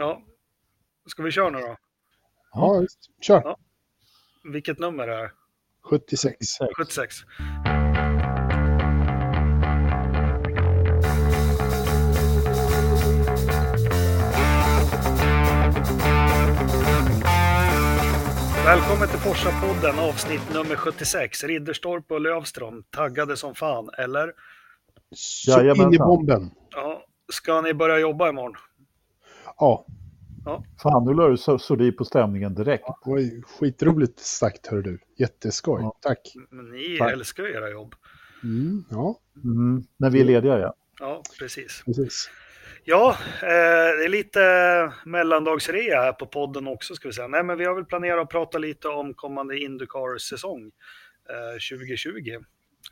Ja. Ska vi köra nu då? Ja, visst. Kör. Ja. Vilket nummer är det? 76. 76. Välkommen till Forsa-podden avsnitt nummer 76. Ridderstorp och Lövström, taggade som fan, eller? Så in i bomben. Ja, ska ni börja jobba imorgon? Ja, Fan, nu la du så, så di på stämningen direkt. det var ju skitroligt sagt, hör du. Jätteskoj. Ja. Tack. Men ni Tack. älskar era jobb. Mm, ja, Mm, när vi är lediga, ja. Ja, precis. precis. Ja, eh, det är lite mellandagsrea här på podden också ska vi säga. Nej, men vi har väl planerat att prata lite om kommande Indycar-säsong eh, 2020.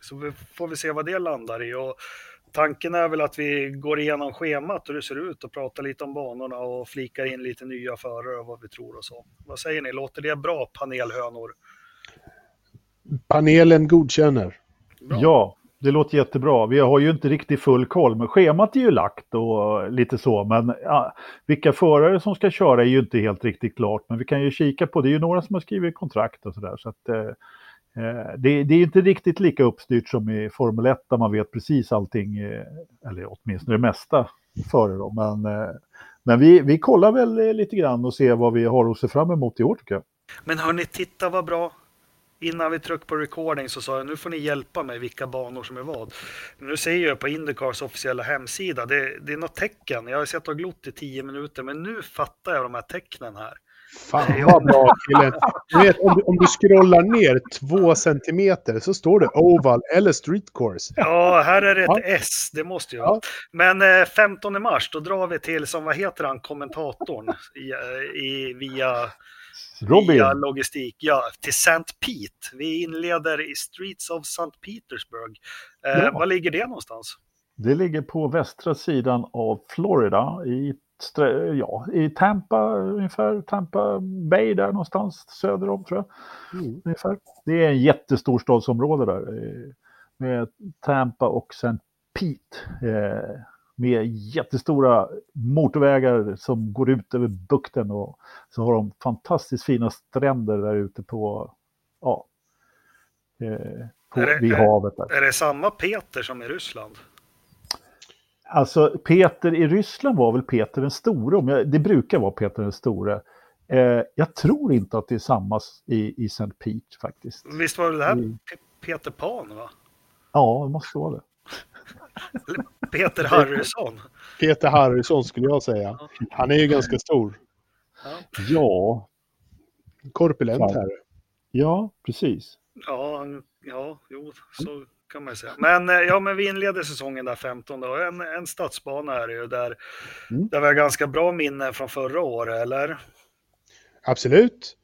Så vi får vi se vad det landar i. Och tanken är väl att vi går igenom schemat hur det ser ut och pratar lite om banorna och flikar in lite nya förare och vad vi tror och så. Vad säger ni, låter det bra panelhönor? Panelen godkänner. Bra. Ja, det låter jättebra. Vi har ju inte riktigt full koll, men schemat är ju lagt och lite så. Men ja, vilka förare som ska köra är ju inte helt riktigt klart. Men vi kan ju kika på, det är ju några som har skrivit kontrakt och sådär. Så att, eh, eh, Eh, det, det är inte riktigt lika uppstyrt som i Formel 1 där man vet precis allting, eh, eller åtminstone det mesta före dem. Men, eh, men vi, vi kollar väl lite grann och ser vad vi har att se fram emot i år tycker jag. Men hörni, titta vad bra. Innan vi tryckte på recording så sa jag nu får ni hjälpa mig vilka banor som är vad. Nu ser jag på Indycars officiella hemsida, det, det är något tecken. Jag har sett och glott i tio minuter, men nu fattar jag de här tecknen här. Fan vad bra killen. Du vet, om, du, om du scrollar ner två centimeter så står det Oval eller Street Course. Ja, här är det ett Ja. S, det måste ju Ja. vara. Men eh, 15 mars, då drar vi till, som vad heter han, kommentatorn i, eh, i, via, Robin, via logistik, ja, till St. Pete. Vi inleder i Streets of St. Petersburg. Eh, Ja. Var ligger det någonstans? Det ligger på västra sidan av Florida i, ja, i Tampa ungefär, Tampa Bay där någonstans söder om tror jag. Mm. Ungefär. Det är en jättestorstadsområde där eh, med Tampa och St. Pete. Eh, med jättestora motorvägar som går ut över bukten och så har de fantastiskt fina stränder där ute på, ja, eh, på, Är det- vid är- havet. Där. Är det samma Peter som i Ryssland? Alltså Peter i Ryssland var väl Peter den store, om jag, det brukar vara Peter den store. Eh, jag tror inte att det är samma i, i St. Pete faktiskt. Visst var det här Mm. Peter Pan, va? Ja, det måste vara det. Peter Harrison. Peter Harrison skulle jag säga. Han är ju ganska stor. Ja, Ja, Korpulent här. ja precis. ja, ja jo, så kan man säga. Men, eh, ja, men vi inleder säsongen där 15 och en, en stadsbana är det ju där, Mm. där vi har ganska bra minne från förra året, eller? Absolut.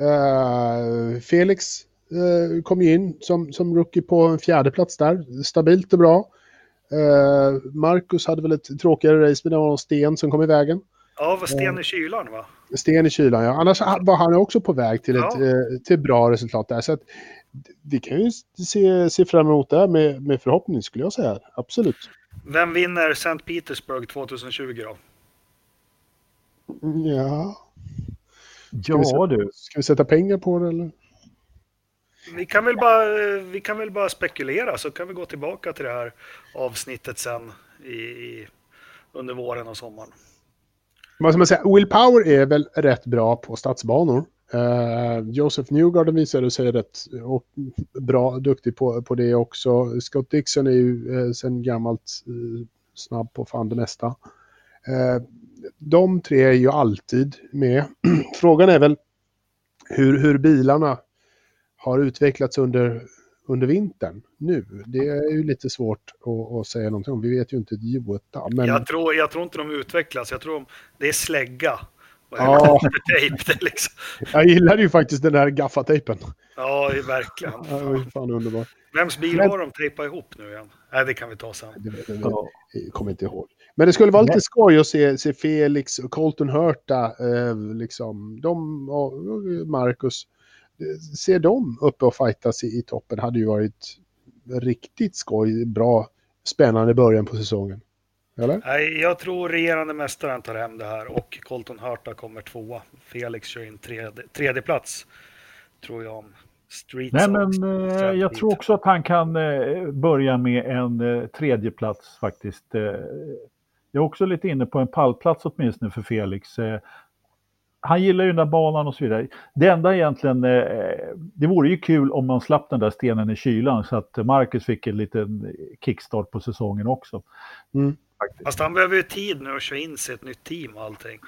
Eh, Felix eh, kom ju in som, som rookie på en fjärde plats där. Stabilt och bra. Uh, Marcus hade väl ett tråkigare race, men det var någon sten som kom i vägen. Ja, var sten i kylan, va? Sten i kylan, ja. Annars var han också på väg till ett Ja. till bra resultat där. Så att, vi kan ju se, se fram emot det här med, med förhoppning, skulle jag säga. Absolut. Vem vinner St. Petersburg 2020 då? Ja. Ja du, Ska vi sätta pengar på det eller? Vi kan, väl bara, vi kan väl bara spekulera så kan vi gå tillbaka till det här avsnittet sen i, i, under våren och sommaren. Vad ska man säga? Will Power är väl rätt bra på stadsbanor. Uh, Joseph Newgarden visade sig rätt och bra, duktig på, på det också. Scott Dixon är ju uh, sen gammalt uh, snabb på fan det mesta. De tre är ju alltid med. Frågan är väl hur, hur bilarna har utvecklats under, under vintern nu. Det är ju lite svårt att, att säga någonting om. Vi vet ju inte ett jota. Men... Jag, tror, jag tror inte de utvecklas, jag tror de, det är slägga. Ja. tejp, liksom. Jag gillade ju faktiskt den där gaffatejpen. Ja, verkligen. Ja, ju fan underbart. Vems bil Men- har de tejpat ihop nu igen? Nej, det kan vi ta sen. Det, det, det, ja. jag kommer inte ihåg. Men det skulle vara lite skoj att se, se Felix och Colton Hurta, eh, liksom, de och Marcus, se dem uppe och fightas i, i toppen hade ju varit riktigt skoj, bra, spännande början på säsongen. Eller? Nej, jag tror regerande mästaren tar hem det här och Colton Hurta kommer tvåa. Felix kör in tredje, tredje plats, tror jag om Streets Nej, men eh, Stampede. jag tror också att han kan eh, börja med en eh, tredje plats faktiskt. Eh, jag är också lite inne på en pallplats åtminstone för Felix. Eh, han gillar ju den där banan och så vidare. Det enda egentligen, eh, det vore ju kul om man slapp den där stenen i kylan så att Marcus fick en liten kickstart på säsongen också. Mm. Faktiskt. Fast han behöver ju tid nu att köra in sig ett nytt team och allting.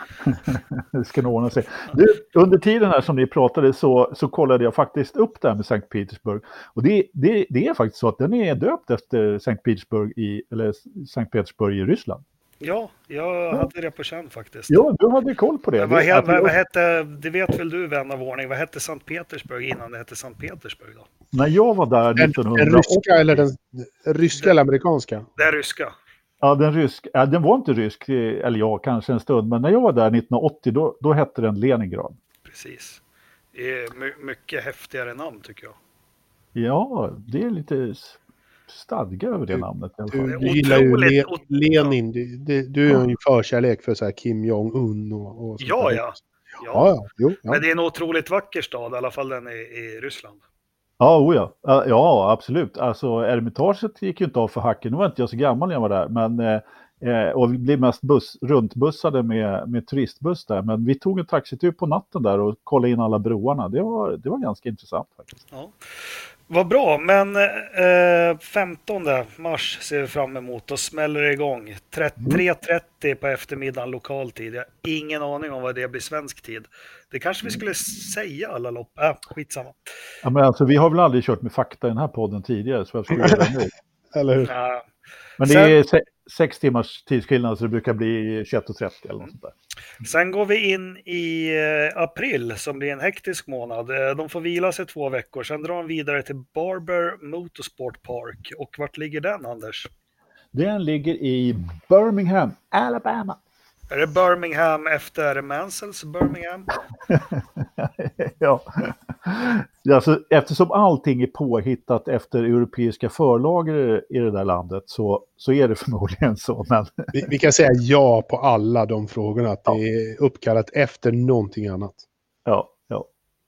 Det ska nog ordna sig. Du, under tiden här som ni pratade så, så kollade jag faktiskt upp det här med Sankt Petersburg. Och det, det, det är faktiskt så att den är döpt efter Sankt Petersburg i, eller Sankt Petersburg i Ryssland. Ja, jag hade det på känn faktiskt. Ja, du hade koll på det. Men vad, Det- he, vad, vad hette, det vet väl du vän av ordning, vad hette Sankt Petersburg innan det hette Sankt Petersburg då? När jag var där Den, 1980... den ryska eller den ryska eller amerikanska? Det är ryska. Ja, den rysk... Ja, den var inte rysk, eh, eller ja, kanske en stund, men när jag var där 1980 då, då hette den Leningrad. Precis. Det är my, mycket häftigare namn tycker jag. Ja, det är lite stadga över det Du- namnet Du, är du gillar ju Le, Lenin. Du, du, du har ju en förkärlek för så här Kim Jong-Un och, och sånt Ja, där. ja. Ja, ja. ja. Jo, ja. Men det är en otroligt vacker stad, i alla fall den i, i Ryssland. Ja, oja. ja. Absolut. Alltså Ermitaget gick ju inte av för hacken. Nu var inte jag så gammal när jag var där, men eh, eh, och vi blev mest buss, runtbussade med, med turistbuss där. Men vi tog en taxitur på natten där och kollade in alla broarna. Det var, det var ganska intressant faktiskt. Ja. Vad bra, men eh, 15 mars ser vi fram emot. Då smäller det igång. 3- 3.30 på eftermiddagen lokal tid. Jag har ingen aning om vad det blir svensk tid. Det kanske vi skulle säga alla lopp. Äh, skitsamma. Ja, men alltså, vi har väl aldrig kört med fakta i den här podden tidigare, så jag skulle göra det nu. Eller hur? Ja. Men det Sen- är se, sex timmars tidsskillnad, så det brukar bli 21.30 eller något sånt där. Sen går vi in i eh, april som blir en hektisk månad. Eh, De får vila sig två veckor. Sen drar de vidare till Barber Motorsport Park. Och vart ligger den, Anders? Den ligger i Birmingham, Alabama. Är det Birmingham efter Mansells Birmingham? ja. Alltså, eftersom allting är påhittat efter europeiska förlager i det där landet så, så är det förmodligen så. Men Vi, vi kan säga ja på alla de frågorna. Att det är uppkallat efter någonting annat. ja,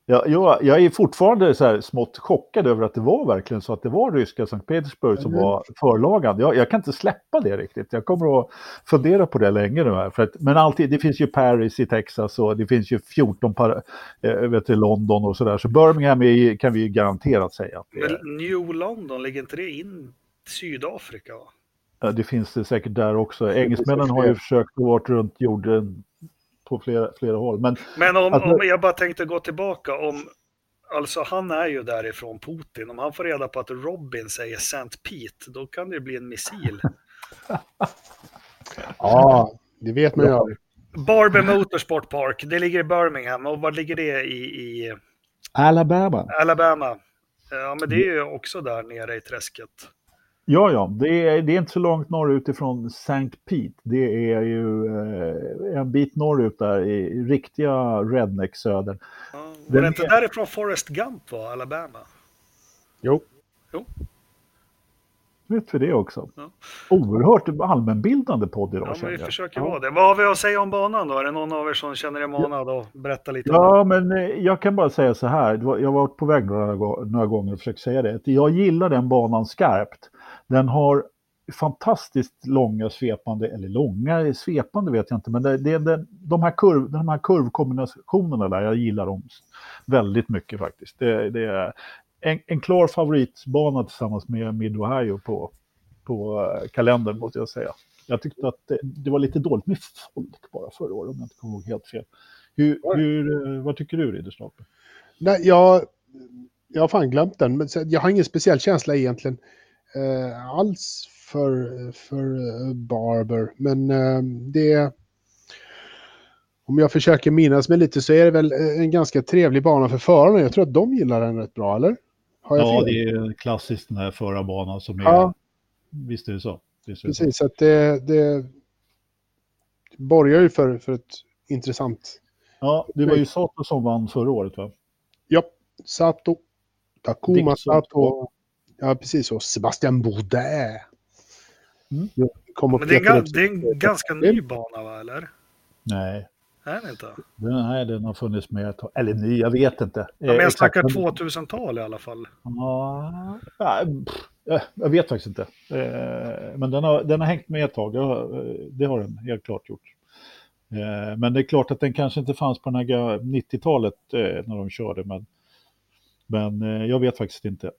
ja. Ja, jag, jag är fortfarande så här smått chockad över att det var verkligen så att det var ryska Sankt Petersburg som Mm. var förlagan. Jag, jag kan inte släppa det riktigt. Jag kommer att fundera på det länge nu här. För att, men alltid, det finns ju Paris i Texas och det finns ju 14 par, eh, vet du, London och sådär. Så Birmingham är, kan vi ju garanterat säga. Att det, är. Men New London, ligger inte det in Sydafrika? Ja, det finns det säkert där också. Engelsmännen har ju försökt gå runt jorden på flera, flera håll. Men Men om, Alltså- om jag bara tänkte gå tillbaka om Alltså han är ju därifrån Putin. Om han får reda på att Robin säger St. Pete, då kan det ju bli en missil. Ja, det vet man ju aldrig. Barber Motorsport Park, det ligger i Birmingham. Och var ligger det i, i Alabama. Alabama? Ja, men det är ju också där nere i träsket. Ja, ja, det är, det är inte så långt norrut ifrån St. Pete. Det är ju eh, en bit norrut där i riktiga redneck-södern. Ja, var Den det inte är- därifrån Forrest Gump var, Alabama? Jo. Vet vi det också? Ja. Oerhört allmänbildande podd idag Ja, känner men vi jag. försöker Ja. vara det. Vad har vi att säga om banan då? Är det någon av er som känner er manad att berätta lite om Ja, men eh, jag kan bara säga så här. Jag har varit på väg några, några gånger och försökt säga det. Jag gillar den banan skarpt. Den har fantastiskt långa svepande, eller långa svepande vet jag inte, men det, det, det, de, här kurv, de här kurvkombinationerna där, jag gillar dem väldigt mycket faktiskt. Det, det är en, en klar favoritbana tillsammans med Mid Ohio på, på eh, kalendern måste jag säga. Jag tyckte att det, det var lite dåligt med folk bara förra året om jag inte kommer ihåg helt fel. Hur, hur, eh, vad tycker du Ridderstolpe? Nej, jag, jag har fan glömt den. Men jag har ingen speciell känsla egentligen alls för, för eh, Barber. Men eh, det... Om jag försöker minnas mig lite så är det väl eh, en ganska trevlig bana för förarna. Jag tror att de gillar den rätt bra, eller? Ja, det är klassiskt den här förarbanan som är... Ja. Visst är det så. Så. Precis, så att det, det borgar ju för, för ett intressant... Ja, det var ju Sato som vann förra året va? Ja, Sato. Takuma Sato. Ja, precis så. Sebastian Bourdais. Mm. Och Men det är, en, det är en ganska ny bana va, eller? Nej, Är det inte? den, nej, den har funnits med ett tag. Eller ny, jag vet inte. Ja, men jag exakt, snackar men- 2000-tal i alla fall. Ja, eh, jag vet faktiskt inte. Eh, Men den har, den har hängt med ett tag, det har, eh, det har den helt klart gjort. Men det är klart att den kanske inte fanns på den här ga- 90-talet eh, när de körde, men, men jag vet faktiskt inte.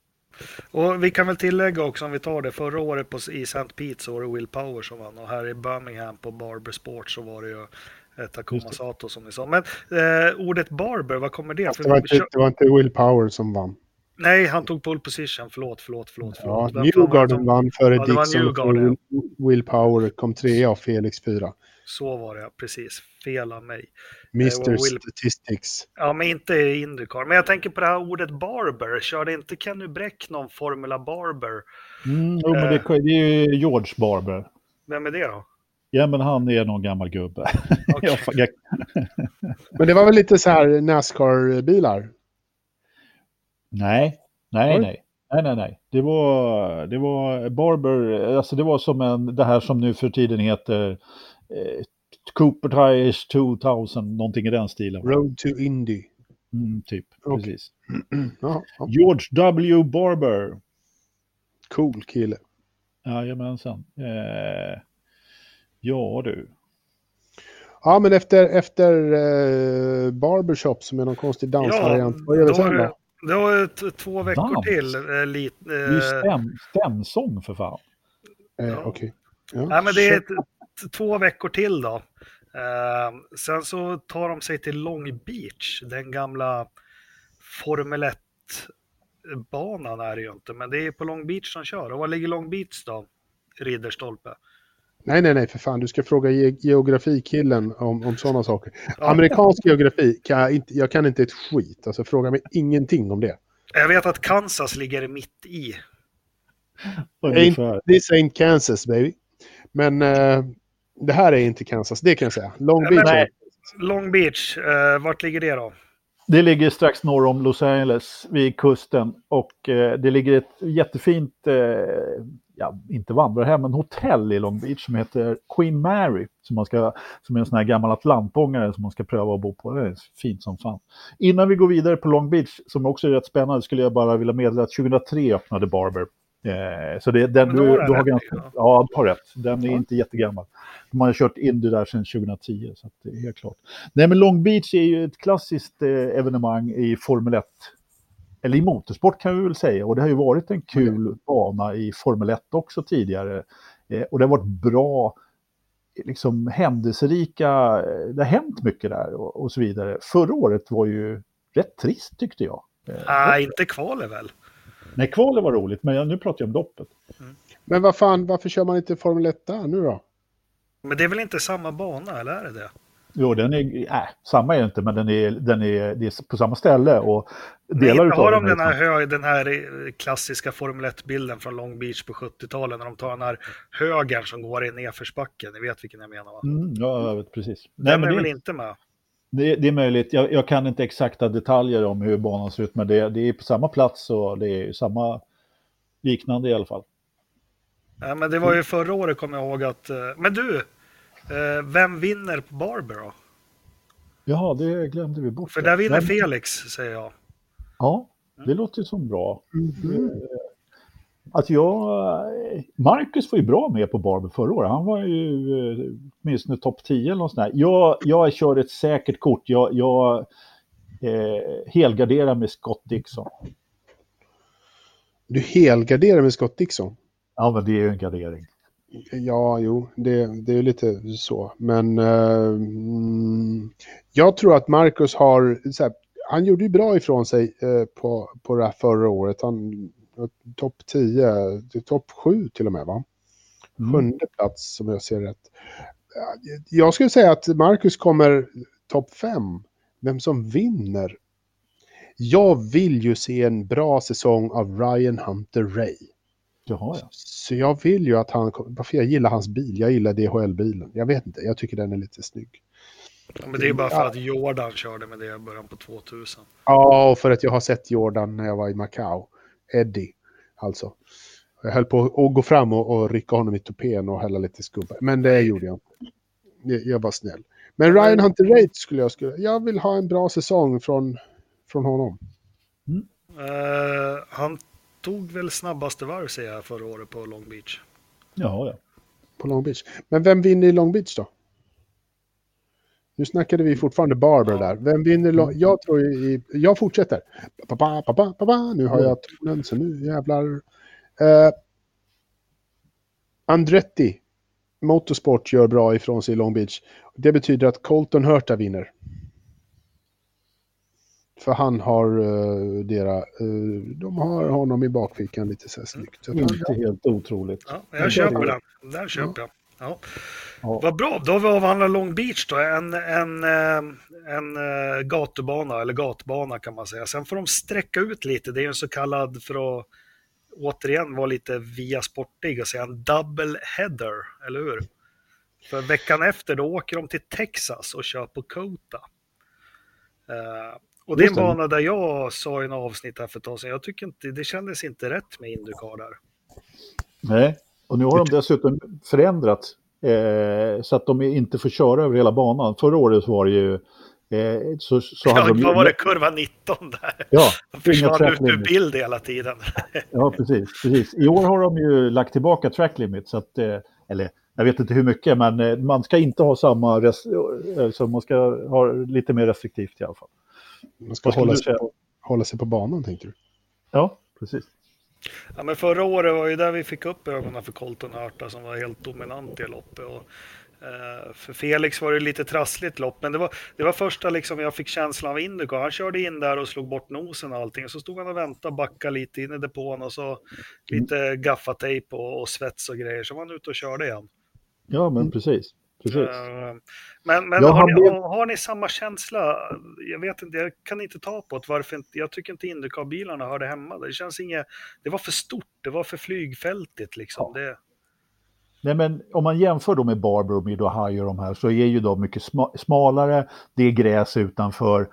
Och vi kan väl tillägga också om vi tar det. Förra året på, i St. Pete så var det Will Power som vann och här i Birmingham på Barber Sport så var det ju Takuma. Sato som ni sa. Men eh, ordet Barber, vad kommer det? Det, var inte, det var inte Will Power som vann. Nej, han tog pole position. Förlåt, förlåt, förlåt. Ja, förlåt. Det Newgarden vann före Ja, Dixon. Will, Will Power kom trea och Felix fyra. Så var det, precis. Fel av mig. Mr var Will- Statistics. Ja, men inte Indycar. Men jag tänker på det här ordet Barber. Körde inte Kenny Bräck någon Formula Barber? Mm, jo, men det, det är ju George Barber. Vem är det då? Ja, men han är någon gammal gubbe. Jag, Men det var väl lite så här Nascar-bilar? Nej, nej, nej. Nej, nej, nej. Det var, det var Barber, alltså det var som en, det här som nu för tiden heter eh, Cooper Tires 2000, någonting i den stilen. Road to Indy. Mm, typ, Okej. precis. Ja, ja. George W. Barber. Cool kille. Jajamensan. Eh, ja du. Ja, men efter, efter eh, Barbershop som är någon konstig dansvariant. Vad gör vi då sen då? Det var ett, två veckor Dans. till. Eh, lit, Det är ju eh, stäm, stämsång för fan. Eh, Ja. Okej. Ja, nej, men det är ett, två veckor till då. Eh, sen så tar de sig till Long Beach, den gamla Formel 1-banan är det ju inte, men det är på Long Beach de kör. Och var ligger Long Beach då? Ridderstolpe. Nej, nej, nej, för fan. Du ska fråga ge geografikillen om, om sådana saker. Amerikansk geografi, kan jag, inte, jag kan inte ett skit. Alltså fråga mig ingenting om det. Jag vet att Kansas ligger mitt i. This ain't Kansas, baby. Men eh, det här är inte Kansas, det kan jag säga. Long Beach. men- är- Long Beach, eh, vart ligger det då? Det ligger strax norr om Los Angeles vid kusten och eh, det ligger ett jättefint, ja inte vandrarhem, men hotell i Long Beach som heter Queen Mary. Som, man ska, som är en sån här gammal atlantångare som man ska pröva att bo på. Det är fint som fan. Innan vi går vidare på Long Beach, som också är rätt spännande, skulle jag bara vilja meddela att 2003 öppnade Barber. Eh, så det, den, du, du har rätt ganska, ja. ja, du har rätt. Den är Ja. inte jättegammal. De har kört Indy där sedan 2010, så det är helt klart. Nej, men Long Beach är ju ett klassiskt eh, evenemang i Formel 1. Eller i motorsport kan vi väl säga. Och det har ju varit en kul bana i Formel 1 också tidigare. Eh, och det har varit bra, liksom händelserika, eh, det har hänt mycket där och, och så vidare. Förra året var ju rätt trist tyckte jag. Eh, Nej, inte kvalet väl? Nej, kvalet var roligt, men jag, nu pratar jag om doppet. Men vad fan, varför kör man inte Formel 1 där nu då? Men det är väl inte samma bana, eller är det det? Jo, den är, äh, samma är det inte, men den är, den är, det är på samma ställe. Och Nej, delar inte utav har de den här, samma. hög, den här eh, klassiska Formel 1-bilden från Long Beach på 70-talet när de tar den här högern som går i nedförsbacken. Ni vet vilken jag menar va? Mm, ja, jag vet precis. Nej, Den men är det, väl inte med? det, det är möjligt. Jag, jag kan inte exakta detaljer om hur banan ser ut, men det, det är på samma plats och det är samma liknande i alla fall. Nej, men det var ju förra året kommer jag ihåg att... eh, Men du, eh, vem vinner på Barber då? Jaha, det glömde vi bort. För där vinner Nej, Felix, säger jag. Ja, det låter som bra. Mm. Att jag, Marcus var ju bra med på Barber förra året. Han var ju eh, åtminstone topp 10 eller något sånt där. Jag, jag kör ett säkert kort. Jag, jag eh, helgarderar med Scott Dixon. Du helgarderar med Scott Dixon. Ja, men det är ju en gardering. Ja, jo, det, det är lite så. Men eh, mm, jag tror att Marcus har... Så här, han gjorde ju bra ifrån sig eh, på, på det här förra året. Han topp 10, topp 7 till och med va? Mm. Sjunde plats som jag ser rätt. Jag skulle säga att Marcus kommer topp 5. Vem som vinner? Jag vill ju se en bra säsong av Ryan Hunter Ray. Jaha, ja. Så jag vill ju att han, varför jag gillar hans bil, jag gillar DHL-bilen. Jag vet inte, jag tycker den är lite snygg. Ja, Men det är bara för att Jordan körde med det i början på 2000. Ja, och för att jag har sett Jordan när jag var i Macau. Eddie, alltså. Jag höll på att gå fram och, och rycka honom i tupén och hälla lite skumpa. Men det gjorde jag inte. Jag, var snäll. Men Ryan Hunter Rate skulle jag skulle... Jag vill ha en bra säsong från, från honom. Uh, han tog väl snabbaste varv ser jag förra året på Long Beach. Ja, ja. På Long Beach. Men vem vinner i Long Beach då? Nu snackade vi fortfarande Barber Ja. där. Vem vinner? Long... Jag tror i... Jag fortsätter. Pa, pa, pa, pa, pa, pa. Nu har jag tonen så nu jävlar. Uh, Andretti. Motorsport gör bra ifrån sig i Long Beach. Det betyder att Colton Hurta vinner. För han har uh, dera, uh, de har honom i bakfickan lite så här snyggt. Inte helt otroligt. Ja, jag köper den. Den köper jag. Ja. Ja. Vad bra, då har vi avhandlat Long Beach då. En, en, eh, en eh, gatubana, eller gatbana kan man säga. Sen får de sträcka ut lite. Det är en så kallad, för att återigen vara lite via sportig och säga en double header, eller hur? För veckan efter då åker de till Texas och kör på Kota. Eh, och det är en bana där jag sa i en avsnitt här för ett tag sedan, jag tycker inte, det kändes inte rätt med Indycar där. Nej, och nu har de dessutom förändrat eh, så att de inte får köra över hela banan. Förra året så var det ju... Eh, så, så Ja, hade de vad var det, kurva 19 där? Ja, De försvann ut ur bild hela tiden. Ja, precis, precis. I år har de ju lagt tillbaka track limit, så att, eh, eller jag vet inte hur mycket, men eh, man ska inte ha samma, res- eh, så man ska ha lite mer restriktivt i alla fall. man ska hålla sig, på, hålla sig på banan tänkte du. Ja, precis. Ja, men förra året var ju där vi fick upp ögonen för Colton Hurta som var helt dominant i loppet. Och, eh, för Felix var det lite trassligt lopp, men det var, det var första liksom jag fick känslan av Indycar. Han körde in där och slog bort nosen och allting. Så stod han och väntade, backade lite in i depån och så lite gaffatejp och, och svets och grejer. Så var han ute och körde igen. Ja, men precis. Precis. Eh, Men, men Ja, har, ni, har, har ni samma känsla? Jag vet inte, jag kan inte ta på det. Varför inte, jag tycker inte Indycar-bilarna hörde hemma. Det känns inget, det var för stort, det var för flygfältigt liksom. Det, Nej, men om man jämför då med Barber och Mid Ohio och de här så är ju de mycket sma- smalare. Det är gräs utanför.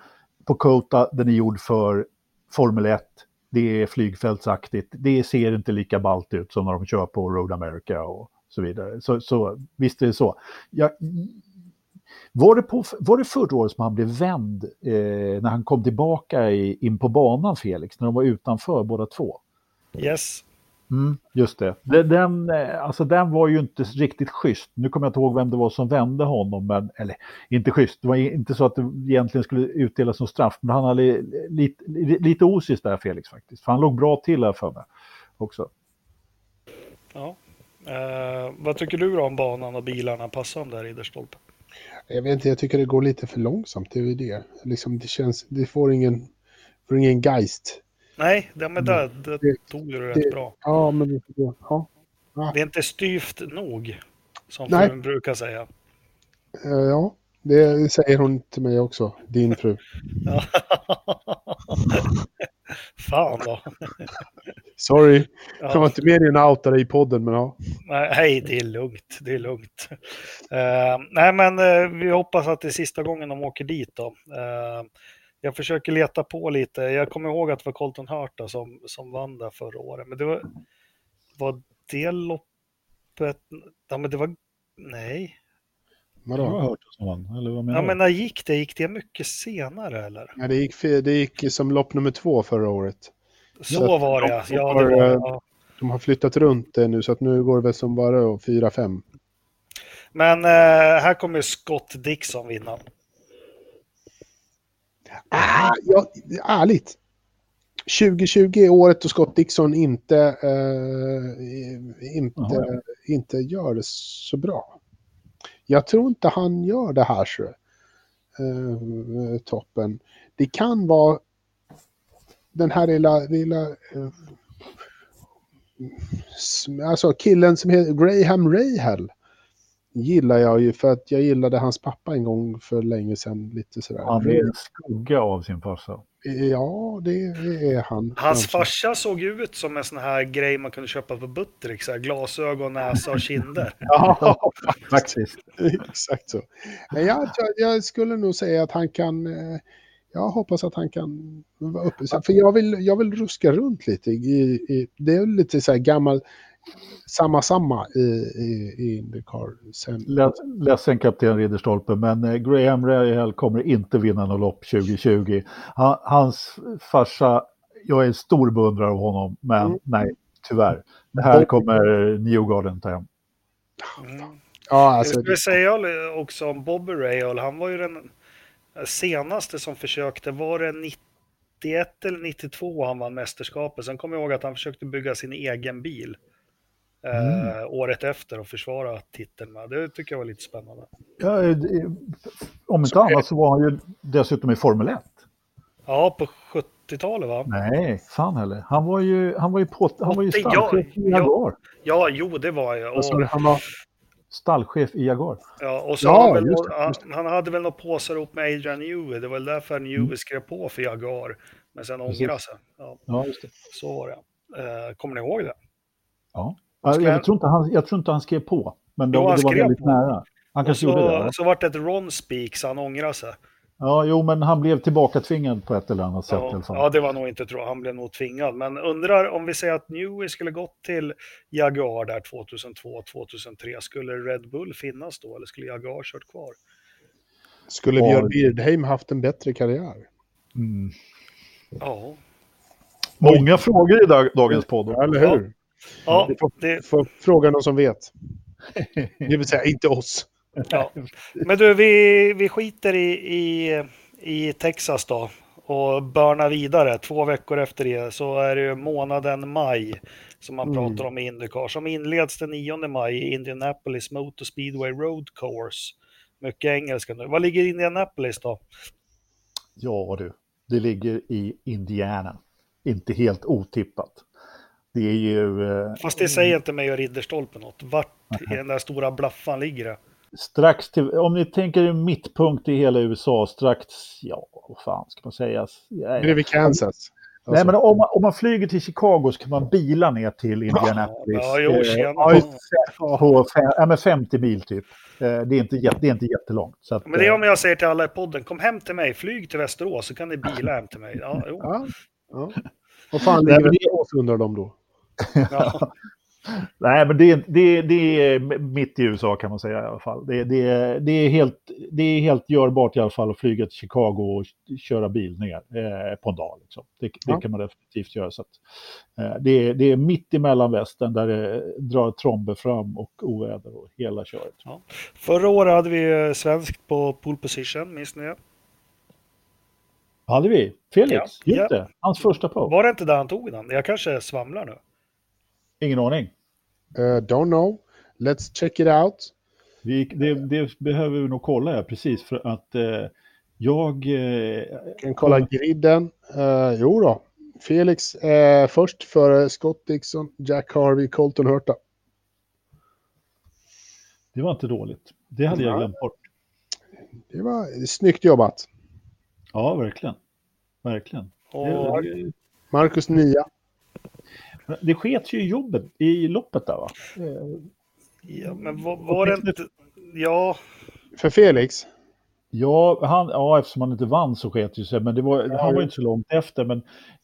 På Kota, den är gjord för Formel 1. Det är flygfältsaktigt. Det ser inte lika ballt ut som när de kör på Road America och så vidare. Så, så visst är det så. Jag, var, det på, var det förra året som han blev vänd eh, när han kom tillbaka i, in på banan, Felix? När de var utanför båda två? yes. Mm, just det. Den, eh, alltså den var ju inte riktigt schysst. Nu kommer jag inte ihåg vem det var som vände honom, men, eller inte schysst. Det var inte så att det egentligen skulle utdelas som straff, men han hade li- lite, li- lite osis där, Felix, faktiskt. För han låg bra till här för mig också. Ja. Eh, vad tycker du då om banan och bilarna? Passar de där Ridderstolpe? Jag vet inte, jag tycker det går lite för långsamt. Det är det. Liksom, det känns, det får ingen, får ingen geist. Nej, det, men där, det Det- tog du rätt det- bra. Ja, men det, ja. Det är inte styvt nog, som Nej. frun brukar säga. Eh, ja, det säger hon till mig också, din fru. Fan då. Sorry, jag var Ja. inte med i en outare i podden, men ja. Nej, det är lugnt. Det är lugnt. Eh, nej, men eh, vi hoppas att det är sista gången de åker dit då. Eh, jag försöker leta på lite. Jag kommer ihåg att det var Colton Hurta som, som vann där förra året. Men det var, var det loppet? Ja, men det var... Nej. Jag har Vadå? hört det som han, eller vad menar Ja, du? men när gick det? Gick det mycket senare eller? Ja, det, gick, det gick som lopp nummer två förra året. Så Så var det, de ja. har, det var, eh, ja. De har flyttat runt det nu, så att nu går det väl som bara fyra, fem. Men eh, här kommer Scott Dixon vinna. Ah, ja, ärligt. 2020 är året då Scott Dixon inte, eh, inte, inte gör det så bra. Jag tror inte han gör det här så. Eh, toppen. Det kan vara den här lilla, lilla eh, alltså killen som heter Graham Rahal gillar jag ju för att jag gillade hans pappa en gång för länge sedan. Lite sådär. Han är en skugga av sin farsa. Ja, det är han. Hans kanske. farsa såg ut som en sån här grej man kunde köpa på Butterick. Så här, glasögon, näsa och kinder. Ja, Faktiskt. exakt så. Men jag, jag, skulle nog säga att han kan... eh, jag hoppas att han kan vara uppe. För jag vill, jag vill ruska runt lite. I, i, det är lite så här gammal, samma samma i, i, i Indycar. Sen. Ledsen kapten Ridderstolpe, men eh, Graham Rahal kommer inte vinna något lopp 2020. Han, hans farsa, jag är en stor beundrare av honom, men mm. nej, tyvärr. Det här kommer Newgarden ta hem. Mm. Ja, alltså, jag skulle säga också om Bobby Rahal, han var ju den senaste som försökte, var det 91 eller 92 han vann mästerskapet. Sen kommer jag ihåg att han försökte bygga sin egen bil mm. eh, året efter och försvara titeln med. Det tycker jag var lite spännande. Ja, om inte så annat så var han ju dessutom i Formel 1. Ja, på 70-talet va? Nej, fan heller. Han var ju, han var ju, på, han var ju stallchef i Jaguar. Ja, jo det var jag. Och, han var stallchef i Jaguar. Ja, och så ja, väl, just, han, han, hade väl något påsar upp med Adrian Newey. Det var väl därför Newey mm. skrev på för Jaguar. Men sen ångrade sig. Ja. ja, just det. Så var det. Eh, kommer ni ihåg det? Ja. Jag, jag, tror inte han, jag tror inte han skrev på. Men det, det var väldigt på. nära. Han kanske så, gjorde det. Ja. Så vart det ett Ron Speak, så han ångrade sig. Ja, jo, men han blev tillbaka tvingad på ett eller annat sätt. Ja, i alla fall. ja det var nog inte tror Han blev nog tvingad. Men undrar om vi säger att Newey skulle gått till Jaguar där 2002-2003. Skulle Red Bull finnas då eller skulle Jaguar kört kvar? Skulle Björn Birdheim haft en bättre karriär? Mm. Ja. Många frågor i dag, dagens podd. Ja, eller hur? Ja, det... får fråga någon som vet. Det vill säga inte oss. Ja. Men du, vi, vi skiter i, i, i Texas då och börnar vidare. Två veckor efter det så är det månaden maj som man mm. pratar om i Indycar som inleds den 9 maj i Indianapolis Motor Speedway Road Course. Mycket engelska nu. Var ligger Indianapolis då? Ja du, det ligger i Indiana. Inte helt otippat. Det är ju... Eh, Fast det säger inte mig och Ridderstolpe något. Vart i den där stora blaffan ligger det? strax till, om ni tänker mittpunkt i hela USA, strax, ja, vad fan ska man säga? Bredvid Kansas. Alltså. Nej, men om man, om man flyger till Chicago så kan man bila ner till Indianapolis. Ja, jo, eh, på fem, ja, 50 mil typ. Eh, det är inte, det är inte jättelångt. Så att, men det är om jag säger till alla i podden, kom hem till mig, flyg till Västerås så kan ni bila hem till mig. Ja, jo. Ja, ja. Vad fan ligger Västerås undrar de då? Ja. Nej, men det, det, det är mitt i USA kan man säga i alla fall. Det, det, det, är helt, det är helt görbart i alla fall att flyga till Chicago och köra bil ner eh, på en dag. Liksom. Det, ja. kan man definitivt göra. Så att, eh, det, det är mitt i mellanvästern där det drar tromber fram och oväder och hela köret. Ja. Förra året hade vi eh, svenskt på pole position, minns ni det? Hade vi? Felix? Ja. Just det, hans första på. Var det inte där han tog den? Jag kanske svamlar nu. Ingen aning. Uh, don't know. Let's check it out. Vi, det, det, behöver vi nog kolla, ja, precis. För att eh, jag... Eh, kan kolla griden. Uh, jo då. Felix eh, först för Scott Dixon, Jack Harvey, Colton Hurta. Det var inte dåligt. Det hade ja. jag glömt bort. Det var snyggt jobbat. Ja, verkligen. Verkligen. Och Marcus Nia. Det sket ju i jobbet, i loppet där va? Ja, men var, var det inte... Ja. För Felix? Ja, han, ja, eftersom han inte vann så sket ju sig, men det var, ja, han var inte så långt efter. Men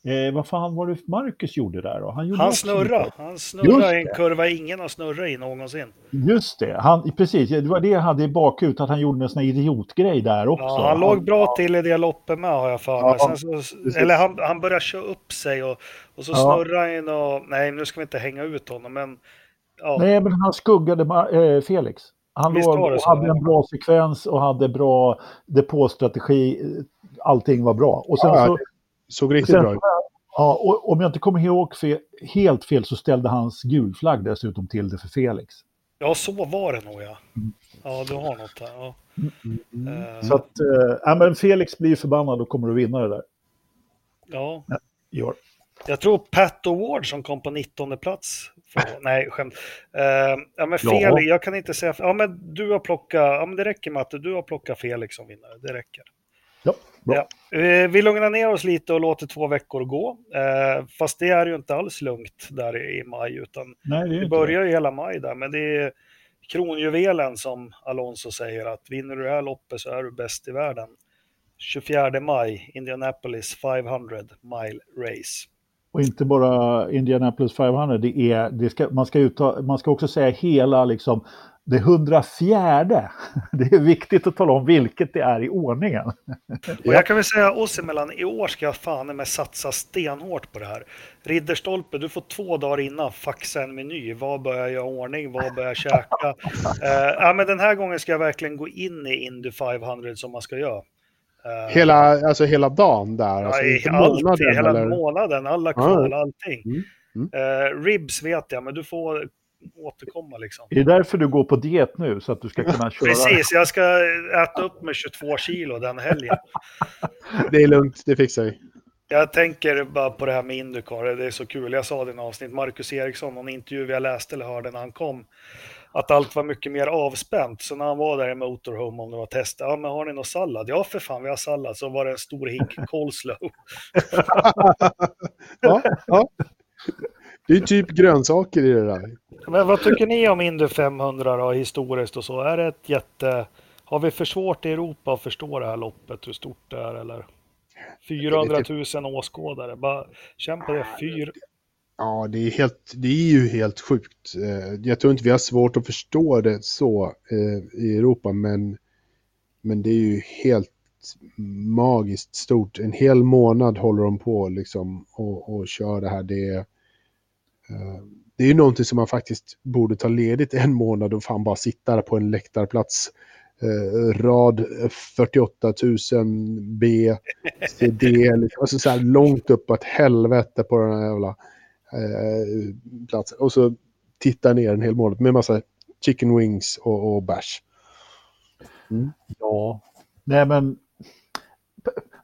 eh, vad fan var det Marcus gjorde där då? Han, gjorde han snurrade, han snurrade en kurva ingen har snurrat i någonsin. Just det, han, precis, det var det jag hade i bakut, att han gjorde en sån här idiotgrej där också. Ja, han låg bra till i det loppet med har jag för mig. Ja, eller han, han började köra upp sig och, och så ja. snurrade han och, nej nu ska vi inte hänga ut honom, men Ja. Nej, men han skuggade äh, Felix. Han låg och hade en bra sekvens och hade bra depåstrategi. Allting var bra. Och sen ja, så, såg riktigt sen, bra ut. Ja, och om jag inte kommer ihåg fel, helt fel så ställde hans gulflagg dessutom till det för Felix. Ja, så var det nog ja. Mm. Ja, du har något där. Ja. Mm, uh, så att, äh, men Felix blir förbannad och kommer att vinna det där. Ja. ja år. Jag tror Pat Award som kom på 19 plats. För, nej, skämt. Uh, ja, men fel, ja. jag kan inte säga... Ja, men du har plockat... Ja, men det räcker Matte, du har plockat Felix som vinnare. Det räcker. Ja, bra. Ja. Uh, vi lugnar ner oss lite och låter två veckor gå. Uh, fast det är ju inte alls lugnt där i maj, utan nej, det, det börjar ju hela maj där. Men det är kronjuvelen som Alonso säger att vinner du det här loppet så är du bäst i världen. 24 maj, Indianapolis 500 mile race. Och inte bara Indianapolis 500, det är, det ska, man, ska utta, man ska också säga hela liksom, det 104. Det är viktigt att tala om vilket det är i ordningen. Och jag kan väl säga oss emellan, i år ska jag fan med satsa stenhårt på det här. Ridderstolpe, du får två dagar innan faxa en meny. Vad bör jag göra ordning? Vad bör jag käka? uh, ja, men den här gången ska jag verkligen gå in i Indy 500 som man ska göra. Uh, hela, alltså hela dagen där? Alltså ja, alltid, månaden, hela eller? månaden, alla kval, Ja. allting. Mm, mm. Uh, ribs vet jag, men du får återkomma liksom. Är det därför du går på diet nu? Så att du ska kunna köra? Precis, jag ska äta upp med 22 kilo den helgen. Det är lugnt, det fixar vi. Jag tänker bara på det här med Indycar, det är så kul. Jag sa det i en avsnitt, Marcus Eriksson, någon intervju jag läste eller hörde när han kom, att allt var mycket mer avspänt. Så när han var där i Motorhome, om det var test, ja men har ni någon sallad? Ja för fan, vi har sallad. Så var det en stor hink coleslaw. ja, ja. Det är typ grönsaker i det där. Men vad tycker ni om Indy 500 då, historiskt och så? Är det ett jätte... Har vi för svårt i Europa att förstå det här loppet, hur stort det är eller? 400 000 åskådare, bara känn på det. Fyr... Ja, det är, helt, det är ju helt sjukt. Eh, jag tror inte vi har svårt att förstå det så eh, i Europa, men, men det är ju helt magiskt stort. En hel månad håller de på liksom och, och kör det här. Det är, eh, det är ju någonting som man faktiskt borde ta ledigt en månad och fan bara sitta där på en läktarplats. Eh, rad 48 000 B, CD, liksom, alltså så här långt uppåt helvete på den här jävla eh, platsen. Och så titta ner en hel månad med massa chicken wings och, och bärs. Ja, nej men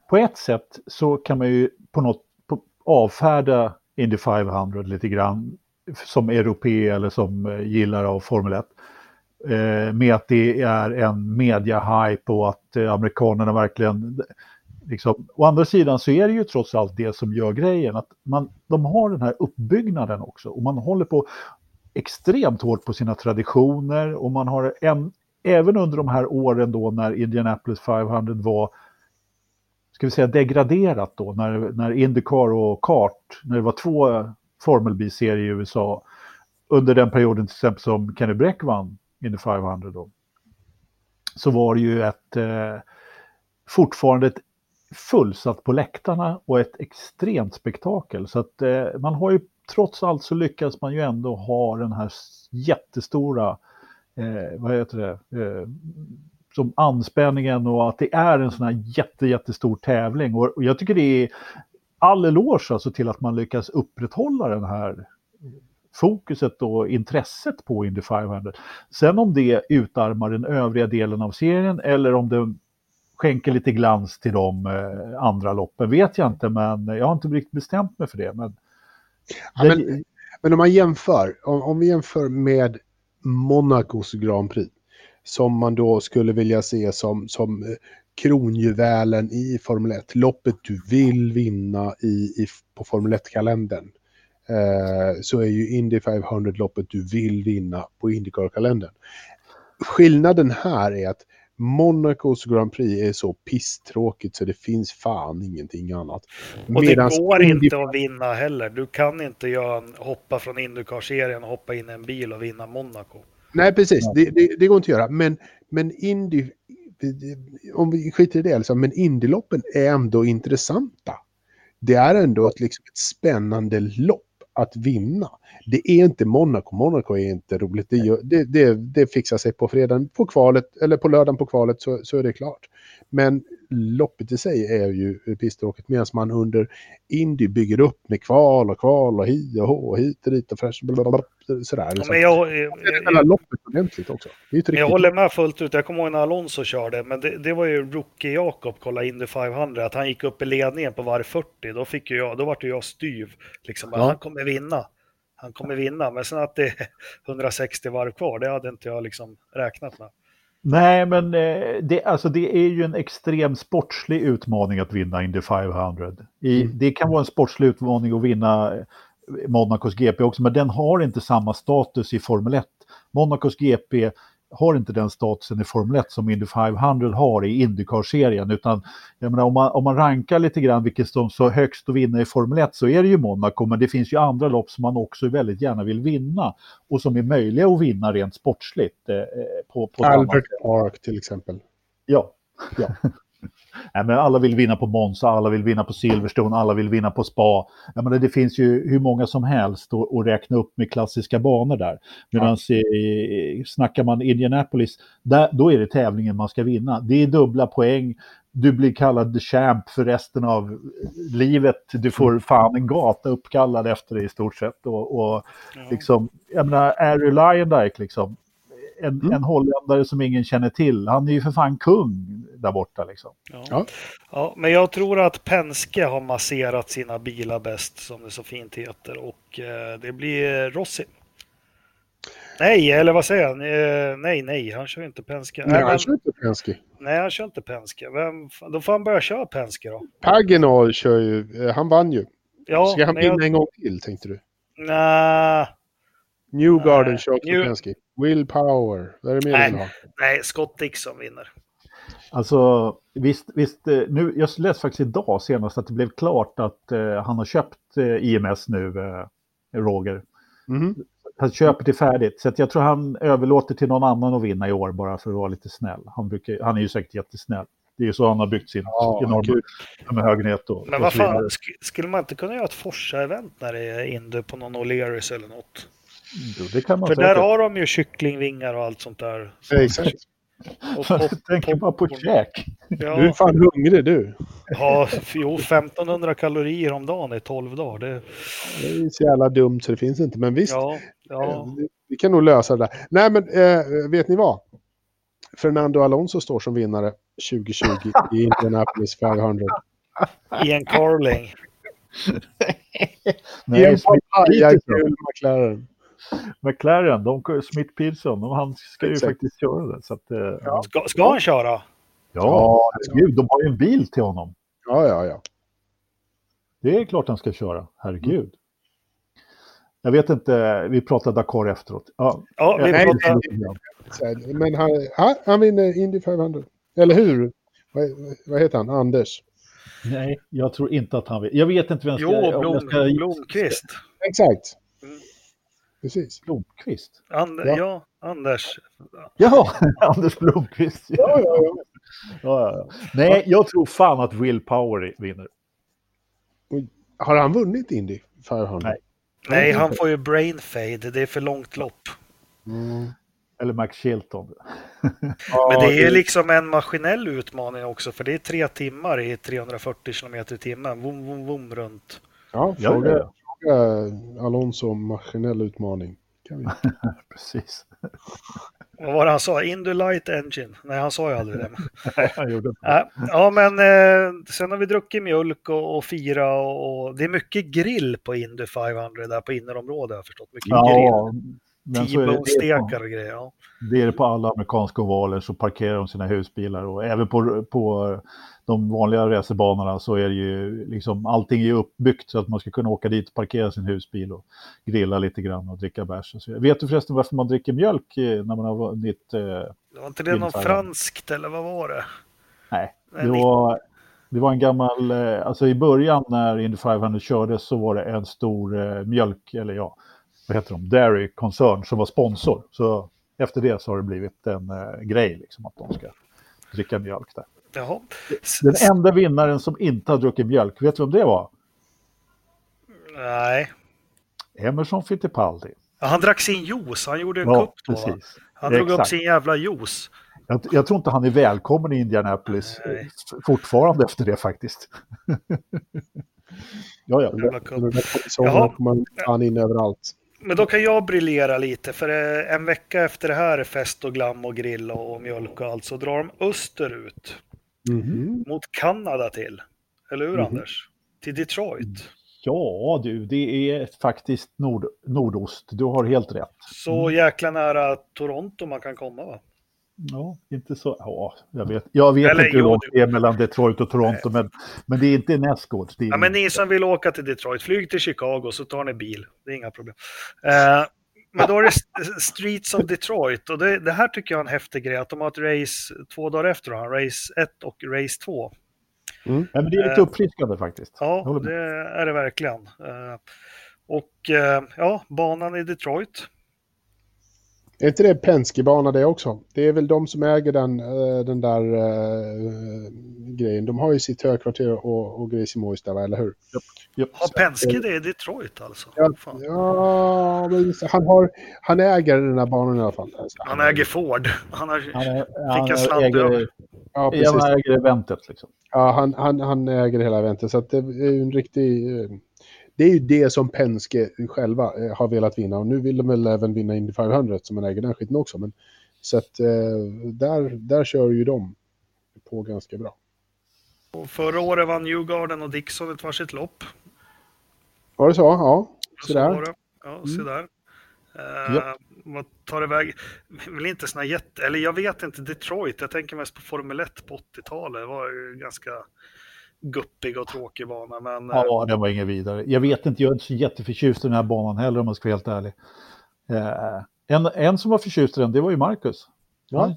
på ett sätt så kan man ju på något på, avfärda Indy 500 lite grann som europé eller som eh, gillare av Formel 1. Eh, med att det är en media-hype och att eh, amerikanerna verkligen Liksom, å andra sidan så är det ju trots allt det som gör grejen, att man, de har den här uppbyggnaden också och man håller på extremt hårt på sina traditioner och man har en, även under de här åren då när Indianapolis 500 var ska vi säga degraderat då, när, när Indycar och kart, när det var två Formel B-serier i USA, under den perioden till exempel som Kenny Bräck vann Indy 500 då, så var det ju ett eh, fortfarande ett fullsatt på läktarna och ett extremt spektakel. Så att eh, man har ju trots allt så lyckas man ju ändå ha den här jättestora, eh, vad heter det, eh, som anspänningen och att det är en sån här jätte, jättestor tävling. Och, och jag tycker det är all eloge alltså till att man lyckas upprätthålla den här fokuset och intresset på Indy 500. Sen om det utarmar den övriga delen av serien eller om det skänker lite glans till de eh, andra loppen vet jag inte, men jag har inte riktigt bestämt mig för det. Men, Ja, men, men om man jämför, om, om vi jämför med Monacos Grand Prix, som man då skulle vilja se som, som eh, kronjuvelen i Formel 1, loppet du vill vinna i, i, på Formel 1-kalendern, eh, så är ju Indy 500-loppet du vill vinna på Indycar-kalendern. Skillnaden här är att Monacos Grand Prix är så pisstråkigt så det finns fan ingenting annat. Och det Medans går Indy- inte att vinna heller. Du kan inte göra en, hoppa från Indycar-serien och hoppa in i en bil och vinna Monaco. Nej, precis. Det, det, det går inte att göra. Men, men Indy, om vi skiter i det, liksom, men Indyloppen är ändå intressanta. Det är ändå ett, liksom, ett spännande lopp att vinna. Det är inte Monaco. Monaco är inte roligt. Det, det, det, det fixar sig på fredagen på kvalet, eller på lördagen på kvalet så, så är det klart. Men loppet i sig är ju pisstråkigt medan man under Indy bygger upp med kval och kval och hi och hå och hit och dit och blablabla, sådär. Liksom. Men jag, jag, loppet ordentligt också. Jag håller med fullt ut. Jag kommer ihåg när Alonso körde, men det, det var ju Rookie Jakob, kolla Indy 500, att han gick upp i ledningen på varv 40. Då, fick ju jag, då vart ju jag styv. Liksom, Ja. Han kommer vinna. Han kommer vinna. Men sen att det är 160 varv kvar, det hade inte jag liksom räknat med. Nej, men eh, det, alltså, det är ju en extrem sportslig utmaning att vinna Indy 500. I, Mm. Det kan vara en sportslig utmaning att vinna eh, Monacos GP också, men den har inte samma status i Formel 1. Monacos GP har inte den statusen i Formel 1 som Indy 500 har i Indycar-serien. Utan jag menar, om, man, om man rankar lite grann vilket som så högst att vinna i Formel 1 så är det ju Monaco, men det finns ju andra lopp som man också väldigt gärna vill vinna och som är möjliga att vinna rent sportsligt. Eh, på, på Albert Park till exempel. Ja, ja. Nej, men alla vill vinna på Monza, alla vill vinna på Silverstone, alla vill vinna på Spa. Jag menar, det finns ju hur många som helst att, att räkna upp med klassiska banor där. Medan ja. snackar man Indianapolis, där, då är det tävlingen man ska vinna. Det är dubbla poäng, du blir kallad the champ för resten av livet. Du får mm. fan en gata uppkallad efter det i stort sett. Och, och ja. liksom, jag menar, Ari Lyondike liksom, en, mm. en holländare som ingen känner till. Han är ju för fan kung där borta liksom. Ja. ja. ja men jag tror att Penske har masserat sina bilar bäst, som det så fint heter, och eh, det blir Rossi. Nej, eller vad säger han? Eh, nej, nej, han kör inte Penske. Nej, han kör inte Penske. Nej, han kör inte Penske. Vem, då får han börja köra Penske då. Paginal kör ju, eh, han vann ju. Ja, Ska han vinna jag... en gång till, tänkte du? Nej. Newgarden kör också New... Penske. Willpower, vad är det mer nej, nej, Scott Dixon vinner. Alltså visst, visst eh, nu, jag läste faktiskt idag senast att det blev klart att eh, han har köpt eh, IMS nu, eh, Roger. Mm. Han köpet är färdigt, så jag tror han överlåter till någon annan att vinna i år bara för att vara lite snäll. Han, brukar, han är ju säkert jättesnäll. Det är ju så han har byggt sin ja, enorma högnet. Och, Men vad fan, skulle man inte kunna göra ett Forsa-event när det är Indy på någon O'Learys eller något? Jo, det kan man För säkert. där har de ju kycklingvingar och allt sånt där. Så. exakt. Och tänker bara på käk. Ja. Du är fan hungrig du. Ja, jo, 1500 kalorier om dagen i 12 dagar. Det... det är så jävla dumt så det finns inte. Men visst, ja, ja. Vi, vi kan nog lösa det där. Nej, men äh, vet ni vad? Fernando Alonso står som vinnare 2020 i Indianapolis 500. Ian Carling. Nej, I en papaya-gul McLaren. McLaren, de, Smith Pearson, han ska ju Exakt. faktiskt köra det. Så att, eh, ja. ska, ska han köra? Ja, ja gud, de har ju en bil till honom. Ja, ja, ja. Det är klart han ska köra, herregud. Mm. Jag vet inte, vi pratade Dakar efteråt. Ja, ja vi pratade... Men han, han vinner Indy 500. Eller hur? Vad, vad heter han? Anders? Nej, jag tror inte att han vill. Jag vet inte vem ska... Jo, Blom, ska... Blomqvist. Exakt. Precis. Blomqvist? And, ja. ja. Anders. Ja, Anders Blomqvist. Ja, ja, ja. ja, ja. Nej, jag tror fan att Will Power vinner. Har han vunnit Indy 500? Nej. Nej, han får ju brain fade. Det är för långt lopp. Mm. Eller Max Chilton. Men det är liksom en maskinell utmaning också, för det är tre timmar i 340 km i timmen. Vom, vom, vom runt. Ja, fråga, fråga Alonso om maskinell utmaning. Precis. Vad var det han sa? Indy Light Engine? Nej, han sa ju aldrig det. Ja, men eh, sen har vi druckit mjölk och, och fira och, och, det är mycket grill på Indy 500 där på innerområdet har jag förstått. Mycket ja, grill. T-bone-stekar och grejer. Ja. Det är det på alla amerikanska ovaler så parkerar de sina husbilar och även på, på de vanliga racerbanorna så är det ju liksom allting är uppbyggt så att man ska kunna åka dit och parkera sin husbil och grilla lite grann och dricka bärs. Vet du förresten varför man dricker mjölk eh, när man har vunnit? Eh, det var inte det något franskt eller vad var det? Nej, det var, det var en gammal, eh, alltså i början när Indy 500 kördes så var det en stor eh, mjölk, eller ja, vad heter de, Dairy-koncern som var sponsor. Så efter det så har det blivit en eh, grej liksom att de ska dricka mjölk där. Jaha. Den enda vinnaren som inte har druckit mjölk, vet du vem det var? Nej. Emerson Fittipaldi. Ja, han drack sin juice, han gjorde en ja, kupp då. Precis. Han drog Exakt. upp sin jävla juice. Jag, jag, tror inte han är välkommen i Indianapolis Nej. fortfarande efter det faktiskt. ja, ja. Jaha. kommer han in överallt. Men då kan jag briljera lite, för eh, en vecka efter det här är fest och glam och grill och mjölk och allt, så drar de österut. Mm. Mot Kanada till. Eller hur, mm. Anders? Till Detroit. Ja, du, det är faktiskt nord, nordost. Du har helt rätt. Så mm. jäkla nära Toronto man kan komma, va? Ja, inte så. Ja, jag vet, jag vet Eller, inte hur långt det är mellan Detroit och Toronto, men, men det är inte nästgårds. Ja, men ni som vill åka till Detroit, flyg till Chicago så tar ni bil. Det är inga problem. Eh, men då är det Streets of Detroit och det, det, här tycker jag är en häftig grej att de har ett race två dagar efter, då, race 1 och race 2. Mm. Ja, men det är lite uppfriskande faktiskt. Ja, det är det verkligen. Och ja, banan i Detroit är inte det Penske-bana det också? Det är väl de som äger den, eh, den där uh, grejen. De har ju sitt högkvarter och, och grejs i Mois där, eller hur? Yep. Yep. Har Penske det i Detroit alltså? Ja, ja men han, har, han äger den här banan i alla fall. Han äger Ford. Han har, han är, fick en slant över. Ja, precis. Han äger eventet liksom. Ja, han, han, han äger hela eventet. Så det är en riktig det är ju det som Penske själva eh, har velat vinna och nu vill de väl även vinna Indy 500 som man äger den skiten också. Men, så att eh, där, där kör ju de på ganska bra. Och förra året vann Newgarden och Dixon ett varsitt lopp. Var det så? Ja. Så ja, så där. Mm. Uh. Vad tar det väg? Vill inte såna jätte... Eller jag vet inte, Detroit. Jag tänker mest på Formel 1 på 80-talet. Det var ju ganska guppig och tråkig bana. Men, ja, den var ingen vidare. Jag vet inte, jag är inte så jätteförtjust i den här banan heller om man ska vara helt ärlig. Eh, en, en som var förtjust i den, det var ju Marcus. Ja. Han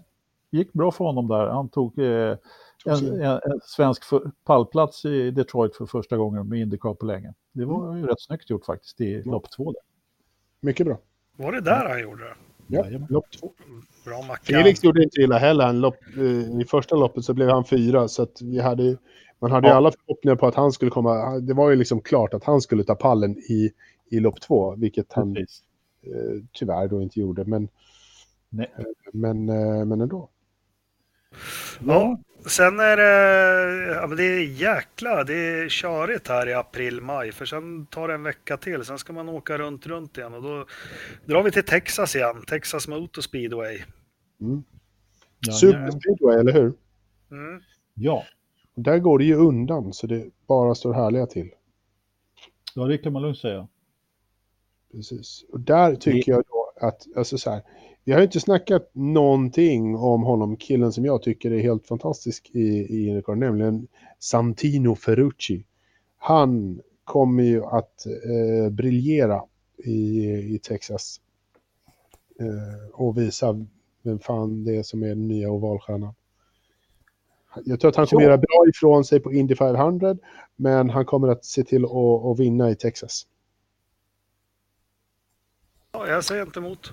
gick bra för honom där. Han tog eh, en, en, en, svensk för, pallplats i Detroit för första gången med Indycar på länge. Det var mm. ju rätt snyggt gjort faktiskt i ja. lopp två. Där. Mycket bra. Var det där han gjorde det? Ja, lopp två. Bra macka. Felix gjorde inte illa heller. Lopp, eh, I första loppet så blev han fyra, så att vi hade man hade ju alla förhoppningar på att han skulle komma. Det var ju liksom klart att han skulle ta pallen i, i lopp två, vilket han eh, tyvärr då inte gjorde. Men, Nej. Eh, men, eh, men ändå. Ja, sen är det, ja, men det är jäkla, det är körigt här i april, maj, för sen tar det en vecka till, sen ska man åka runt, runt igen och då drar vi till Texas igen, Texas Motor Speedway. Mm. Ja, Super Speedway, eller hur? Mm. Ja. Där går det ju undan så det bara står härliga till. Ja, det kan man lugnt säga. Precis. Och där tycker jag då att, alltså så här, vi har inte snackat någonting om honom, killen som jag tycker är helt fantastisk i, i Indycar, nämligen Santino Ferrucci. Han kommer ju att eh, briljera i, i Texas eh, och visa vem fan det är som är den nya ovalstjärnan. Jag tror att han kommer göra bra ifrån sig på Indy 500, men han kommer att se till att, att vinna i Texas. Ja, jag säger inte emot.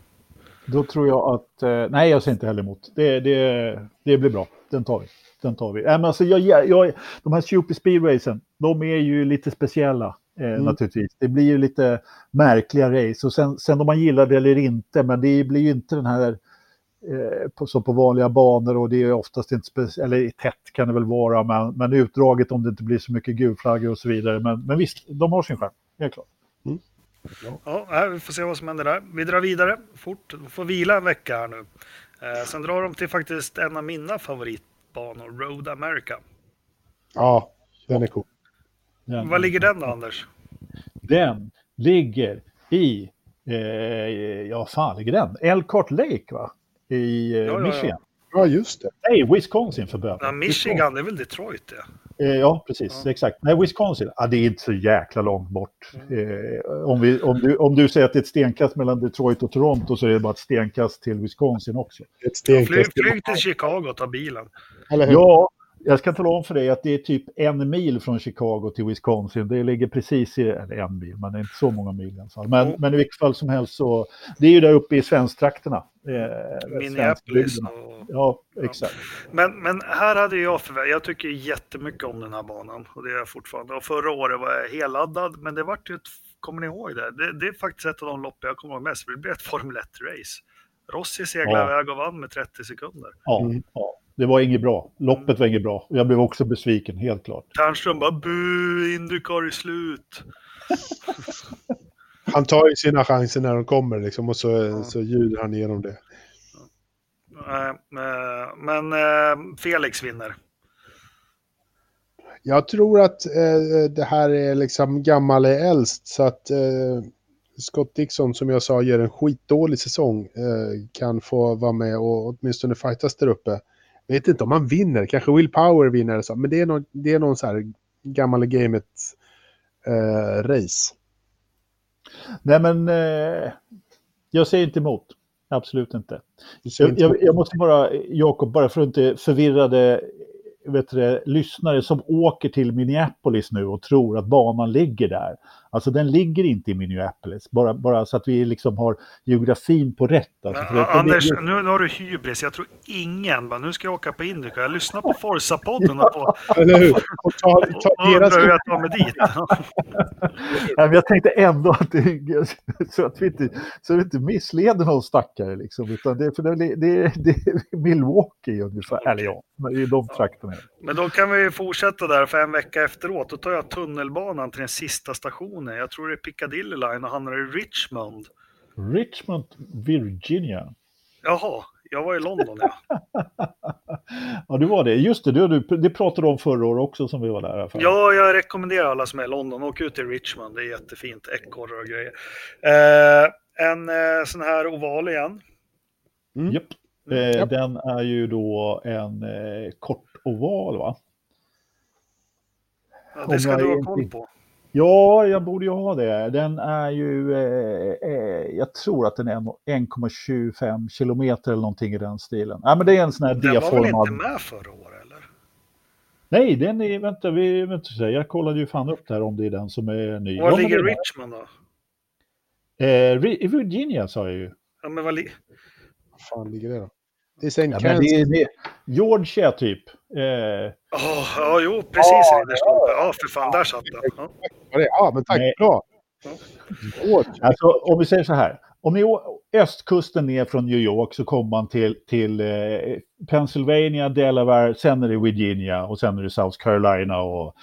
Då tror jag att, eh, nej jag säger inte heller emot. Det, det, det blir bra, den tar vi. Den tar vi. Äh, men alltså, jag, jag, de här Super Speedracen, de är ju lite speciella eh, mm. naturligtvis. Det blir ju lite märkliga race och sen, sen om man gillar det eller inte, men det blir ju inte den här eh, på, så på vanliga banor och det är oftast inte speciellt, eller tätt kan det väl vara, men, men utdraget om det inte blir så mycket gulflaggor och så vidare. Men, men visst, de har sin charm, helt klart. Mm. Ja. ja, vi får se vad som händer där. Vi drar vidare fort, vi får vila en vecka här nu. Eh, sen drar de till faktiskt en av mina favoritbanor, Road America. Ja, den är cool. Den. Var ligger den då, Anders? Den ligger i, eh, ja fan ligger den? Elkhart Lake va? I eh, ja, Michigan. Ja, ja. just det. Nej, Wisconsin för bönen. Ja, Michigan, det är väl Detroit det? Eh, ja, precis. Ja. Exakt. Nej, Wisconsin, ja, det är inte så jäkla långt bort. Mm. Eh, om, vi, om, du, om du säger att det är ett stenkast mellan Detroit och Toronto så är det bara ett stenkast till Wisconsin också. Ett stenkast flyg, flyg till Chicago och ta bilen. Ja, jag ska tala om för dig att det är typ en mil från Chicago till Wisconsin. Det ligger precis i, eller en mil, men det är inte så många mil i alla fall. Men, mm. men i vilket fall som helst så, det är ju där uppe i svensktrakterna. Eh, Minneapolis. Och, ja, exakt. Ja. Men, men här hade jag förväntat jag tycker jättemycket om den här banan och det är jag fortfarande. Och förra året var jag helladdad, men det vart ju ett, kommer ni ihåg det? det? det? är faktiskt ett av de lopp jag kommer ihåg mest, det blev ett Formel 1-race. Rossi seglade ja. iväg och vann med 30 sekunder. Ja, mm. ja det var inget bra. Loppet var inget bra. Jag blev också besviken, helt klart. Ternström bara bu, Indycar är slut. han tar ju sina chanser när de kommer liksom och så, ja. så ljuder han igenom det. Ja. Men äh, Felix vinner. Jag tror att äh, det här är liksom gammal är äldst så att äh, Scott Dixon som jag sa gör en skitdålig säsong kan få vara med och åtminstone fightas där uppe. Jag vet inte om han vinner, kanske Will Power vinner, så, men det är någon, det är någon så här gammal gamet eh, race. Nej men, eh, Jag säger inte emot. Absolut inte. Jag, inte- jag, jag måste bara, Jakob, bara för att inte förvirrade vet du, lyssnare som åker till Minneapolis nu och tror att banan ligger där. Alltså den ligger inte i Minneapolis, bara, bara så att vi liksom har geografin på rätt. Alltså, Men, det- det Anders, ligger- nu, nu har du hybris. Jag tror ingen bara, nu ska jag åka på Indycar. Jag lyssnar på Forza-podden och, på, Eller hur? Och ta, ta och deras... undrar hur jag tar mig dit. Men jag tänkte ändå att det, så att vi inte, så att vi inte missleder någon stackare. Liksom, utan det, för det, det, det är Milwaukee ungefär, eller ja, i de trakterna. Men då kan vi fortsätta där för en vecka efteråt. Då tar jag tunnelbanan till den sista stationen. Jag tror det är Piccadilly Line och hamnar i Richmond. Richmond, Virginia. Jaha, jag var i London ja. Ja, det var det. Just det, det, det pratade du om förra året också som vi var där. Ja, jag rekommenderar alla som är i London, åk ut till Richmond. Det är jättefint, ekorrar och grejer. Eh, en eh, sån här oval igen. Mm. Japp. Eh, Japp. Den är ju då en eh, kort oval va? Ja, det ska du ha koll på. Ja, jag borde ju ha det. Den är ju, eh, eh, jag tror att den är en- 1,25 kilometer eller någonting i den stilen. Nej, men det är en sån här Den var väl inte med förra året eller? Nej, den är, vänta, vi, vänta, jag kollade ju fan upp där om det är den som är ny. Var Ja, ligger Richmond då? Eh, i Virginia sa jag ju. Ja, men vad li- fan ligger det då? Det är St. Ja, Kansas. Georgia typ. Eh, Åh, ja, jo, precis. Ja, Ridderstolpe. Ja, för fan, där satt den. Ja. Ja, Ja, men tack. Nej. Bra. Alltså om vi säger så här. Om ni östkusten ner från New York så kommer man till, till eh, Pennsylvania, Delaware, sen är det Virginia och sen är det South Carolina och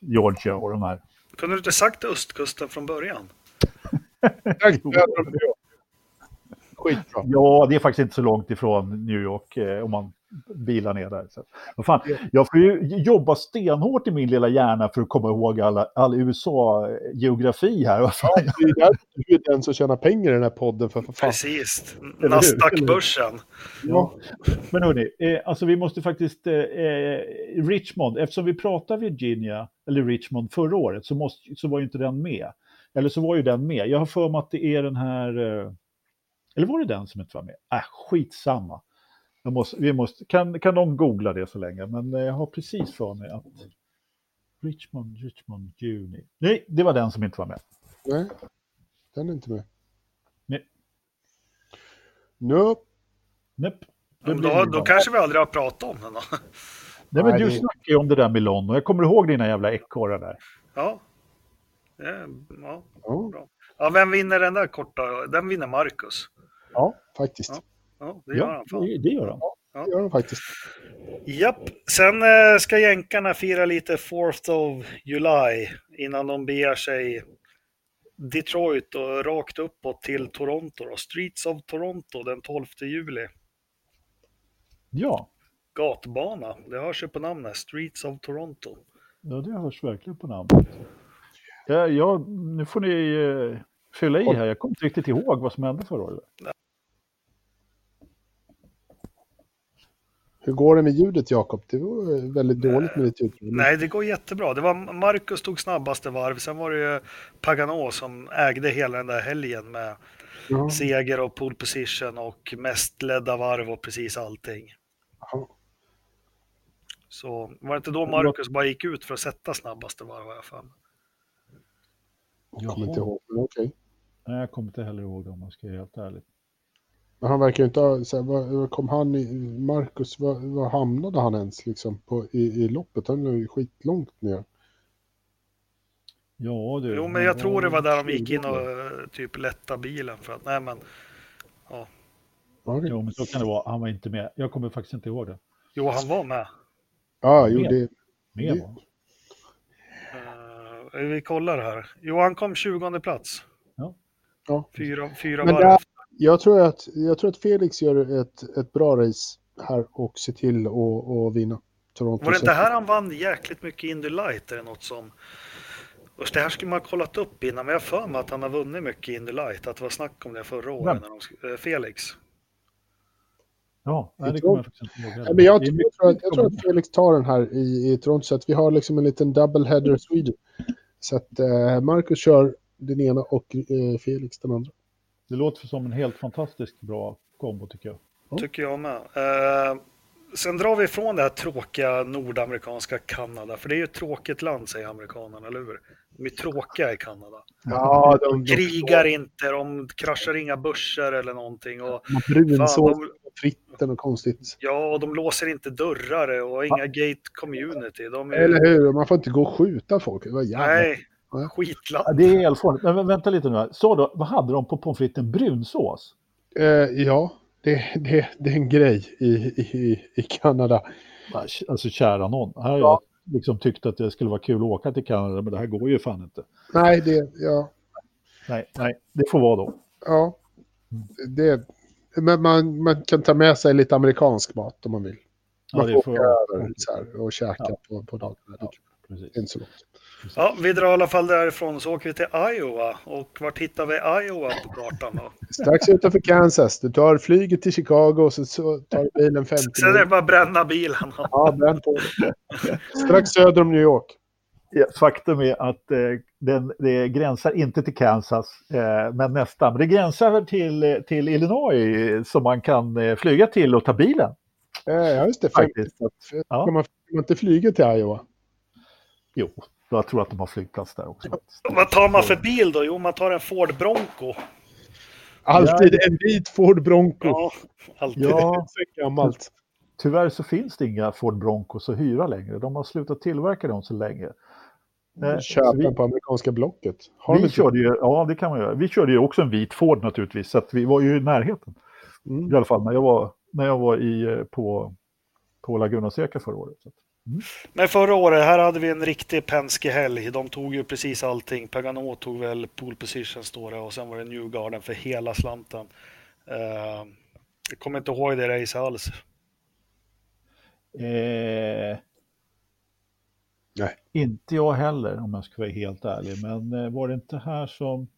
Georgia och de här. Kunde du inte sagt östkusten från början? Tack. Skitbra. Ja, det är faktiskt inte så långt ifrån New York eh, om man bilar ner där. Så. Vad fan, jag får ju jobba stenhårt i min lilla hjärna för att komma ihåg alla, all USA-geografi här. Fan, Det är därför du är den som tjänar pengar i den här podden. För, för fan. Precis. Nasdaq-börsen. Ja. Men hörni, eh, alltså vi måste faktiskt, eh, eh, Richmond, eftersom vi pratade Virginia, eller Richmond förra året, så, måste, så var ju inte den med. Eller så var ju den med. Jag har för mig att det är den här, eh, eller var det den som inte var med? Äh, skitsamma. Jag måste, vi måste, kan, kan de googla det så länge, men eh, jag har precis för mig att Richmond, Richmond, Juni. Nej, det var den som inte var med. Nej, den är inte med. Nej. Nope. Blir Då, då kanske vi aldrig har pratat om den då. Nej, men Nej, du det- snackade ju om det där med London. Jag kommer ihåg dina jävla ekorrar där. Ja. Ja. Ja, ja, vem vinner den där korta? Den vinner Marcus. ja faktiskt. Ja, det gör han fan. det, det gör han. Det gör de faktiskt. Japp, sen eh, ska jänkarna fira lite 4th of July innan de beger sig Detroit och rakt uppåt till Toronto. Då. Streets of Toronto den 12 juli. Ja, Gatbana, det hörs ju på namnet. Streets of Toronto. ja, det hörs verkligen på namnet. Ja, ja, nu får ni eh, fylla i här. Jag kommer inte riktigt ihåg vad som hände förra året. Hur går det med ljudet, Jakob? Det var eh, väldigt dåligt med ditt ljud. Nej, det går jättebra. Det var Marcus tog snabbaste varv. Sen var det ju Pagano som ägde hela den där helgen med Ja. seger och pole position och mest ledda varv och precis allting. Ja. Så var det inte då Marcus bara gick ut för att sätta snabbaste varv har jag för mig. Jag kommer inte ihåg, men okej. Nej, jag kommer inte heller ihåg om man ska vara helt ärlig. Men han verkar ju inte ha... Så här, vad kom han i... Marcus, vad, vad hamnade han ens liksom på, i, i loppet? Han är ju skitlångt ner. Ja, du. Jo, men jag tror det var där de gick in och eh, typ lätta bilen för att, nej men, Ja, okej. Jo, men så kan det vara. Han var inte med. Jag kommer faktiskt inte ihåg det. jo han var med. Ja, jo, Med. det... Med Det- var han. Uh, vi kollar här. Jo, han kom 20 plats. Ja. Fyra, fyra Men varv. Jag, tror att, jag tror att Felix gör ett, ett bra race här och ser till att vinna. Toronto. Var det inte här han vann jäkligt mycket Indy Light eller något som... Usch, det här skulle man ha kollat upp innan, men jag för mig att han har vunnit mycket Indy Light. Att det var snack om det förra året. När de, eh, Felix. Ja, nej, det kommer jag faktiskt inte ihåg. men jag, tror att, jag tror som- att Felix tar den här i, i Toronto så att vi har liksom en liten double header Sweden. Så att eh, Marcus kör den ena och eh, Felix den andra. Det låter som en helt fantastiskt bra kombo tycker jag. Tycker jag med. Eh, sen drar vi ifrån det här tråkiga nordamerikanska Kanada, för det är ju ett tråkigt land säger amerikanerna, eller hur? De är tråkiga i Kanada. Ja, de, De krigar inte, de kraschar inga börser eller någonting. Och, brunsås de, på Twitter och konstigt. ja, och de låser inte dörrar och inga gate community. De är, Eller hur? Man får inte gå och skjuta folk. Det var nej, Ja, det är helt fånigt. Men vänta lite nu här. Så då, vad hade de på pommes fritesen? Brunsås? Eh, ja, det, det, det är en grej i, i, i Kanada. Alltså kära någon. Här har Ja. jag liksom tyckt att det skulle vara kul att åka till Kanada, men det här går ju fan inte. Nej, det, ja, Nej, nej, det får vara då. ja. Det, men man, man kan ta med sig lite amerikansk mat om man vill. Ja, Man det får åka över så här, och käka Ja. på, på dagarna. Ja. Precis. inte så långt. Ja, vi drar i alla fall därifrån så åker vi till Iowa. Och vart hittar vi Iowa på kartan då? Strax utanför Kansas. Du tar flyget till Chicago och så, tar du bilen 50 Sen är det bara att bränna bilen. Ja, bränn på. Strax söder om New York. Ja, faktum är att eh, den, det gränsar inte till Kansas, eh, men nästan. Men det gränsar till, eh, till Illinois som man kan eh, flyga till och ta bilen. Ja, just det. 50. Faktiskt. Att, Ja. Kan man, kan man inte flyga till Iowa? Jo, jag tror att de har flygplats där också. faktiskt. Vad tar man för bil då? Jo, man tar en Ford Bronco. Alltid en vit Ford Bronco. Ja, alltid. Ja, Så gammalt. tyvärr så finns det inga Ford Broncos att hyra längre. De har slutat tillverka dem så länge. Eh, så Köp vi- på amerikanska blocket. Har Vi körde ju, ja det kan man göra. Vi körde ju också en vit Ford naturligtvis, så att vi var ju i närheten. Mm. I alla fall när jag var, när jag var i, eh, på, på Laguna Seca förra året. Så att, Men förra året, här hade vi en riktig Penske-helg. De tog ju precis allting. Pagano tog väl pole position står det och sen var det Newgarden för hela slanten. Eh, jag kommer inte ihåg det race alls. eh, Nej. Inte jag heller om jag ska vara helt ärlig, men eh, var det inte här som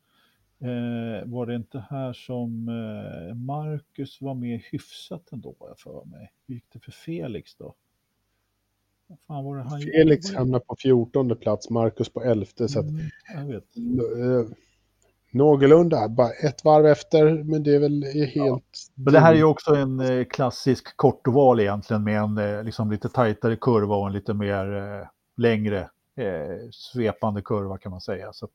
eh, var det inte här som eh, Marcus var med hyfsat ändå, jag för mig. Hur gick det för Felix då? Fan Felix hamnar på 14 plats, Marcus på 11. Så att, Mm, eh, någorlunda, bara ett varv efter, men det är väl helt... Men det här är ju också en eh, klassisk kortoval egentligen med en eh, liksom lite tajtare kurva och en lite mer eh, längre eh, svepande kurva kan man säga. Så att,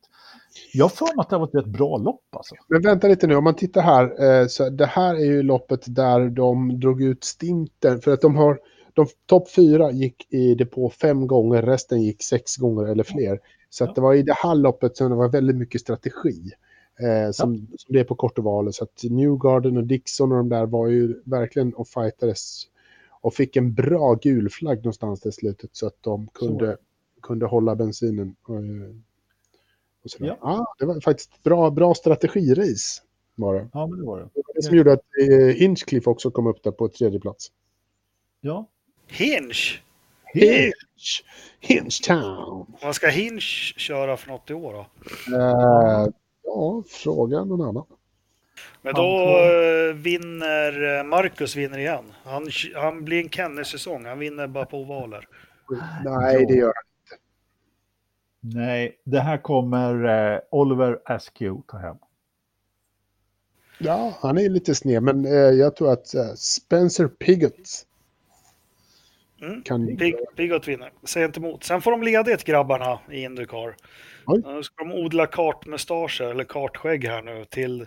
jag för mig att det har varit ett rätt bra lopp alltså. Men vänta lite nu, om man tittar här. Eh, så det här är ju loppet där de drog ut stinten. För att de har, de topp fyra gick i depå fem gånger, resten gick sex gånger eller fler. Så att det var i det här loppet som det var väldigt mycket strategi. Eh, som, som det är på kortovalet. Så att Newgarden och Dixon och de där var ju verkligen och fightades. Och fick en bra gul flagg någonstans till slutet så att de kunde, kunde hålla bensinen. Och, eh, och sådär. Ja. Ja. det var faktiskt bra, bra strategirace. Var det. Ja, men det var det. Det var det som gjorde att eh, Hinchcliffe också kom upp där på tredje plats. Ja. Hinch! Hinch! Hinchtown! Vad ska Hinch köra för något i år då? Eh, ja, fråga någon annan. Men då eh, vinner eh, Marcus vinner igen. Han, han blir en Kenny-säsong. Han vinner bara på ovaler. Nej, det gör han. Nej, det här kommer eh, Oliver Askew ta hem. Ja, han är lite sned, men eh, jag tror att eh, Spencer Piggott Mm. kan... Pig, Pigott vinner. Säg inte emot. Sen får de ledigt grabbarna i Indycar. Nu ska de odla kartmustascher eller kartskägg här nu till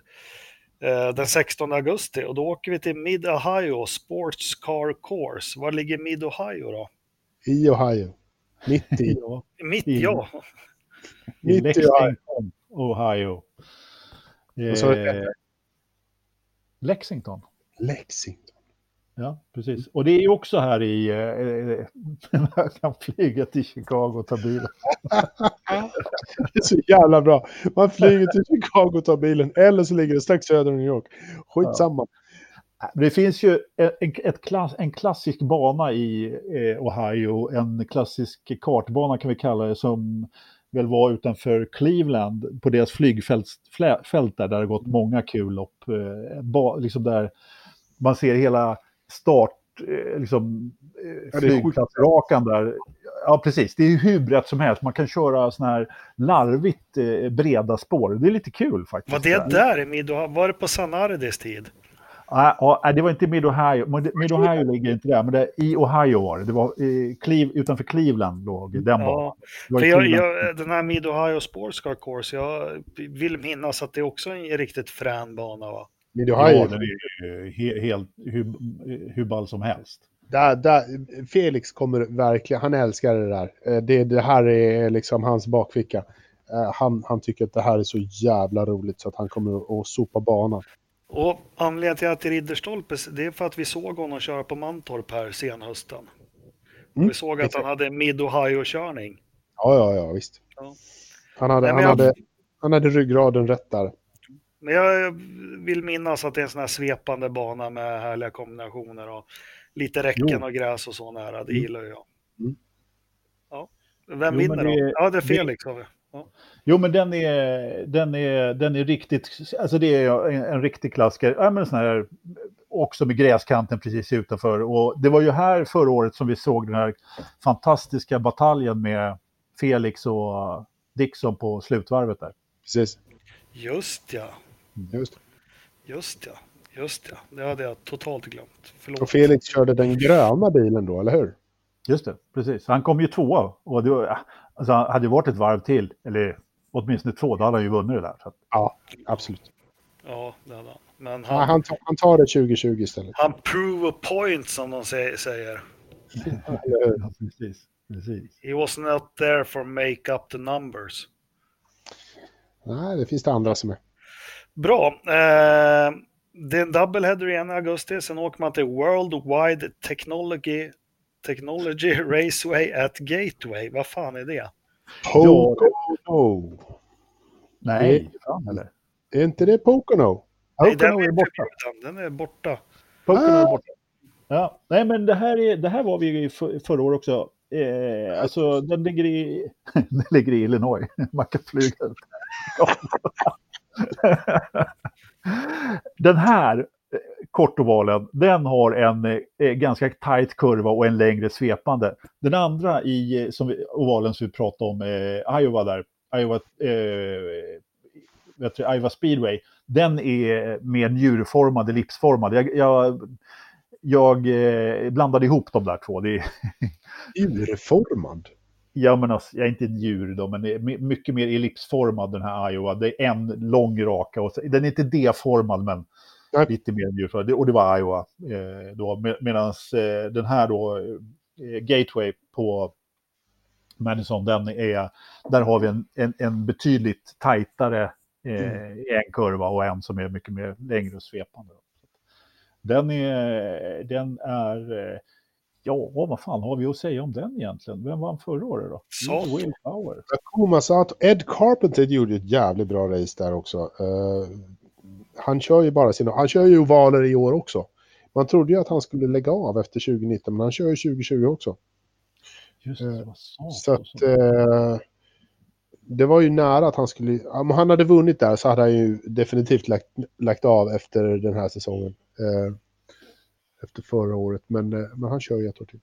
eh, den 16 augusti och då åker vi till Mid Ohio Sports Car Course. Var ligger Mid Ohio då? I Ohio. Mitt i. Mitt I- ja. Mitt i Ohio. Lexington, Ohio. Eh, Lexington. Lexington. Ja, precis. Och det är ju också här i... Eh, man kan flyga till Chicago och ta bilen. Det är så jävla bra. Man flyger till Chicago och tar bilen, eller så ligger det strax söder om New York. Skitsamma. Men Det finns ju en, ett klass, en klassisk bana i eh, Ohio, en klassisk kartbana kan vi kalla det, som väl var utanför Cleveland på deras flygfält där, där det har gått många kul lopp. Eh, ba, liksom där man ser hela start, eh, liksom, eh, Ja, är flygplatsrakan där. Ja, precis. Det är ju hur brett som helst. Man kan köra såna här larvigt eh, breda spår. Det är lite kul faktiskt. Var det där i Mido? Var det på Sanardis tid? Nej, ja, nej, det var inte Mid-Ohio. Mid- Mid-Ohio ligger inte där, men det, i Ohio var det. Det var i Cleve, utanför Cleveland låg den. Ja, var för jag, jag, den här Mid Ohio Sports Car Course, jag vill minnas att det är också en riktigt frän bana va? Mid-Ohio, Ja, den är ju he, helt hur, hur ball som helst. där, där, Felix kommer verkligen, han älskar det där. Eh, Det, det här är liksom hans bakficka. Eh, Han, han tycker att det här är så jävla roligt så att han kommer att sopa banan. Och anledningen till att det är Ridderstolpe, det är för att vi såg honom köra på Mantorp här senhösten. Mm, vi såg att exakt. han hade Mid Ohio-körning. Ja, ja, ja, visst. Ja. Han, hade, Nej, men han, jag- hade, han hade ryggraden rätt där. Men jag vill minnas att det är en sån här svepande bana med härliga kombinationer och lite räcken Jo. och gräs och så nära. Det Mm. gillar jag. Mm. Ja. Vem Jo, vinner det- då? Ja, det är det- Felix. har vi. Jo, men den är, den är, den är riktigt, alltså det är en, en riktig klassiker. Ja, men sån här, också med gräskanten precis utanför. Och det var ju här förra året som vi såg den här fantastiska bataljen med Felix och Dixon på slutvarvet där. Precis. Just ja, Just. just ja, just ja. Det hade jag totalt glömt. Förlåt. Och Felix körde den gröna bilen då, eller hur? Just det, precis. Han kom ju tvåa och det var, alltså, han hade ju varit ett varv till, eller åtminstone två, då hade han ju vunnit det där. Så att, Ja, absolut. Ja, det hade han. Men Ja, han, han, tar, han tar det 2020 istället. han prove a point som de sä- säger. Ja, precis, precis. He was not there for make up the numbers. Nej, det finns det andra som är. Bra. Eh, det är en doubleheader igen i augusti. Sen åker man till Worldwide Technology, Technology Raceway at Gateway. Vad fan är det? Pocono. Nej, fan eller? Är inte det Pocono? Nej, den Pocono är är borta. Den är borta. Pocono är Ah. borta. Ja, nej men det här, är, det här var vi i för, förra året också. Eh, alltså den ligger i, den ligger i Illinois. Man kan flyga ut. den här eh, kortovalen, den har en eh, ganska tight kurva och en längre svepande. Den andra i, eh, som vi, ovalen som vi pratade om, eh, Iowa där, Iowa, eh, vet du, Iowa Speedway, den är mer njurformad, ellipsformad. Jag, jag, jag eh, blandade ihop de där två. Det är, Urformad ja, men alltså, jag är inte ett djur då, men det är my- mycket mer ellipsformad den här Iowa. Det är en lång raka och så, den är inte D-formad, men Nej. lite mer njurformad. Det- Och det var Iowa eh, då, med, medan eh, den här då, eh, Gateway på Madison, den är, där har vi en, en, en betydligt tajtare eh, en kurva och en som är mycket mer längre och svepande. Den är, den är, eh, ja vad fan har vi att säga om den egentligen? Vem vann förra året då? Salt. Will Power. Takuma Sato. Ed Carpenter gjorde ett jävligt bra race där också. Eh, han kör ju bara sina, han kör ju ovaler i år också. Man trodde ju att han skulle lägga av efter 2019, men han kör ju 2020 också. Just det, vad sa Så att eh, det var ju nära att han skulle, om han hade vunnit där så hade han ju definitivt lagt, lagt av efter den här säsongen. Eh, efter förra året, men, eh, men han kör ju ett år till.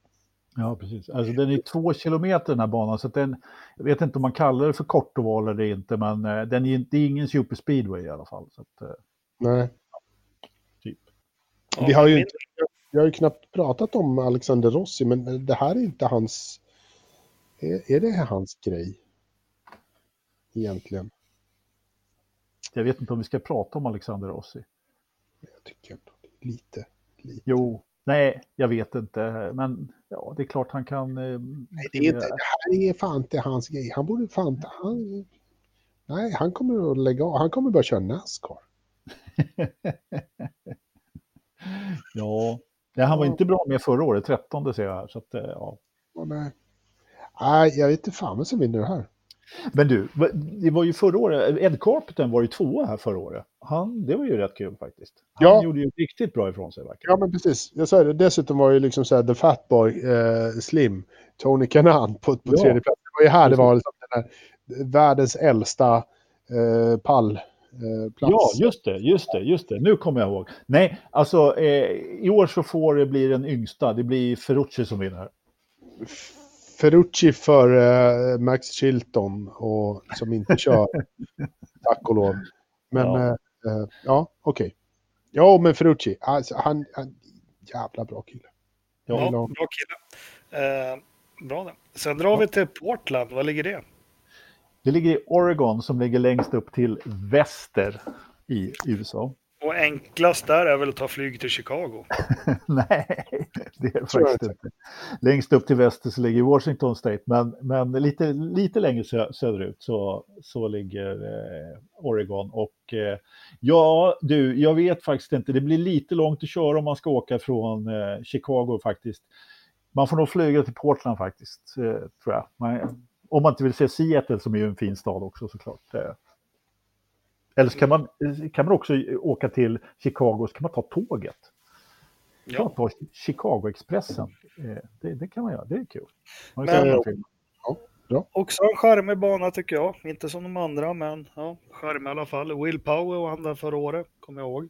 Ja, precis. Alltså den är två kilometer den här banan, så att den, jag vet inte om man kallar det för kortoval eller inte, men eh, den är, det är ingen superspeedway i alla fall. Så att, eh, Nej. Typ. Ja, Vi har ju vi har ju knappt pratat om Alexander Rossi, men det här är inte hans... Är, är det hans grej? Egentligen. jag vet inte om vi ska prata om Alexander Rossi. Jag tycker lite, lite. Jo, nej, jag vet inte, men ja, det är klart han kan... Eh, Nej, det, är inte, det här är fan inte hans grej. Han borde fan inte... Han, nej, han kommer att lägga av. Han kommer börja köra Nascar. ja, nej, han var inte bra med förra året, 13 ser jag här. Så att, eh, ja. Nej. nej, jag vet inte fan vem som vinner det här. Men du, det var ju förra året, Ed Carpenter var ju tvåa här förra året. Han, det var ju rätt kul faktiskt. Han Ja. gjorde ju riktigt bra ifrån sig verkligen. Ja, men precis. Jag sa det. Dessutom var ju liksom så här The Fat Boy, eh, Slim, Tony Kanan på, på Ja. tredje plats. Det var ju här det var liksom den här världens äldsta eh, pall eh, plats. Ja, just det, just det, just det. Nu kommer jag ihåg. Nej, alltså eh, i år så får det bli den yngsta. Det blir Ferrucci som vinner. Ferrucci för eh, Max Chilton och, som inte kör. tack och lov. Men Ja. ja, eh, ja okej. Ja, men Ferrucci, alltså, han, han jävla bra kille. Ja, Ja. bra kille. Eh, bra det. Sen drar vi till Portland. Var ligger det? Det ligger i Oregon som ligger längst upp till väster i USA. Och enklast där är väl att ta flyg till Chicago. Nej, det är faktiskt inte. Längst upp till väster så ligger Washington State, men, men lite, lite längre sö söderut så, så ligger eh, Oregon. Och eh, ja, du, jag vet faktiskt inte. Det blir lite långt att köra om man ska åka från eh, Chicago faktiskt. Man får nog flyga till Portland faktiskt, eh, tror jag. Man, om man inte vill se Seattle som är ju en fin stad också såklart. Eller så kan man, kan man också åka till Chicago så kan man ta tåget. Ja. Ja. Ta Chicago-expressen. Eh, Det, det kan man göra, det är kul. Man Men- film. Också en charmig bana tycker jag. Inte som de andra, men ja, charmig i alla fall. Will Power och andra förra året, kommer jag ihåg.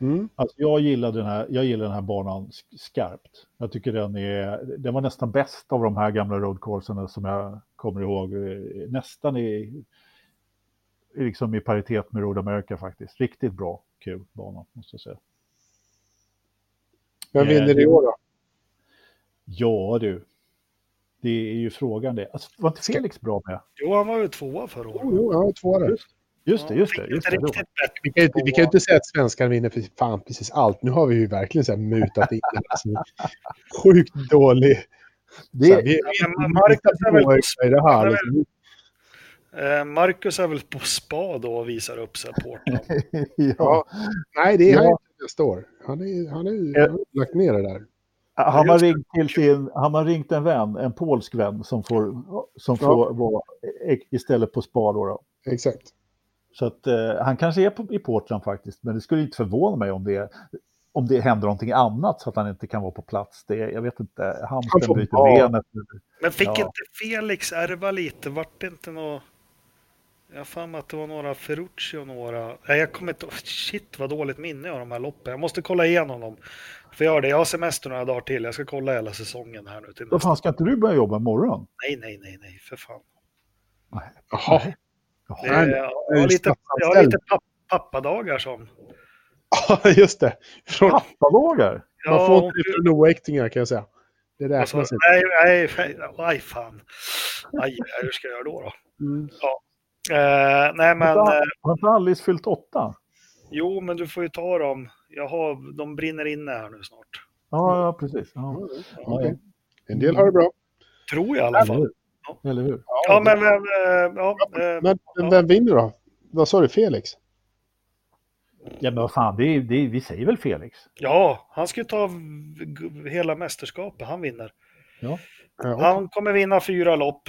Mm. Alltså, jag, gillar den här, jag gillar den här banan sk- skarpt. Jag tycker den är, den var nästan bäst av de här gamla roadcourserna som jag kommer ihåg. Eh, Nästan i liksom i paritet med Road America faktiskt. Riktigt bra, kul bana måste jag säga. Vem Eh, vinner i år då? Ja du, det är ju frågan det. Alltså, var inte Felix bra med? Jo, han var ju tvåa förra året. Jo, jo, jag har två där. Just det, just det. Just det, riktigt bättre Vi kan, ju inte, vi kan ju tvåa. inte säga att svenskan vinner för fan precis allt. Nu har vi ju verkligen så här mutat in det är sjukt dålig. Det, Så här, vi, Marcus vi- är väl det här. han är Liksom. Eh, Marcus är väl på spa då och visar upp sig Portland. ja. Ja. Nej, det är han Ja. inte nästa år. Han, är, han, är, Eh. han har lagt ner det där. Han har, ringt till sin, han har ringt en vän, en polsk vän som får, som får vara istället på spa. Då, då. Exakt. Så att eh, han kanske är på, i Portland faktiskt, men det skulle inte förvåna mig om det, om det händer någonting annat så att han inte kan vara på plats. Det, jag vet inte, Han hamstern får bryter benet. Men fick Ja. inte Felix ärva lite? Vart det inte något... Jag har för mig att det var några Ferrucci och några... Nej, jag kommer inte Shit vad dåligt minne jag har av de här loppen. Jag måste kolla igenom dem. För jag, har det. jag har semester några dagar till. Jag ska kolla hela säsongen här nu. Till Vad fan, ska inte du börja jobba imorgon? Nej, nej, nej, nej, för fan. Jaha. Nej. Det, är, Nej, jag, har lite, jag har lite papp, pappadagar som... Ja, just det. Från, Pappadagar? man Ja, får och- inte det från oäktingar kan jag säga. Det alltså, räknas inte. nej, nej, nej, aj fan. Aj, hur ska jag göra då? då? Mm. Eh, nej, men... Har Eh, har inte Alice fyllt åtta? jo, men du får ju ta dem. Jag har, de brinner inne här nu snart. Ja, ja precis. Ja. Okej. En del har det bra. Tror jag i alla Eller fall. hur? Eller hur? Ja, men vem, eh, ja, Men, men vem vinner då? Vad sa du, Felix? Ja, men vad fan, det är, det är, vi säger väl Felix? ja, han ska ju ta hela mästerskapet. Han vinner. Ja, Han kommer vinna fyra lopp.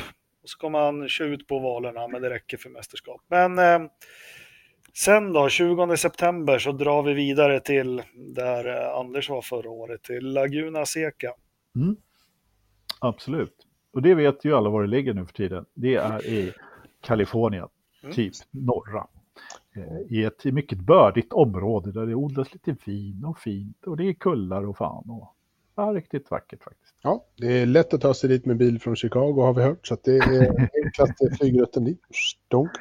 Kommer han köra ut på valerna, men det räcker för mästerskap. Men eh, sen då, 20 september, så drar vi vidare till där eh, Anders var förra året, till Laguna Seca. Absolut. Och det vet ju alla var det ligger nu för tiden. Det är i Kalifornien, Mm. typ norra. Eh, I ett mycket bördigt område där det odlas lite vin och fint och det är kullar och fan. Och, ja, riktigt vackert faktiskt. ja, det är lätt att ta sig dit med bil från Chicago har vi hört. Så att det är enklaste flygrutten dit. Stonk.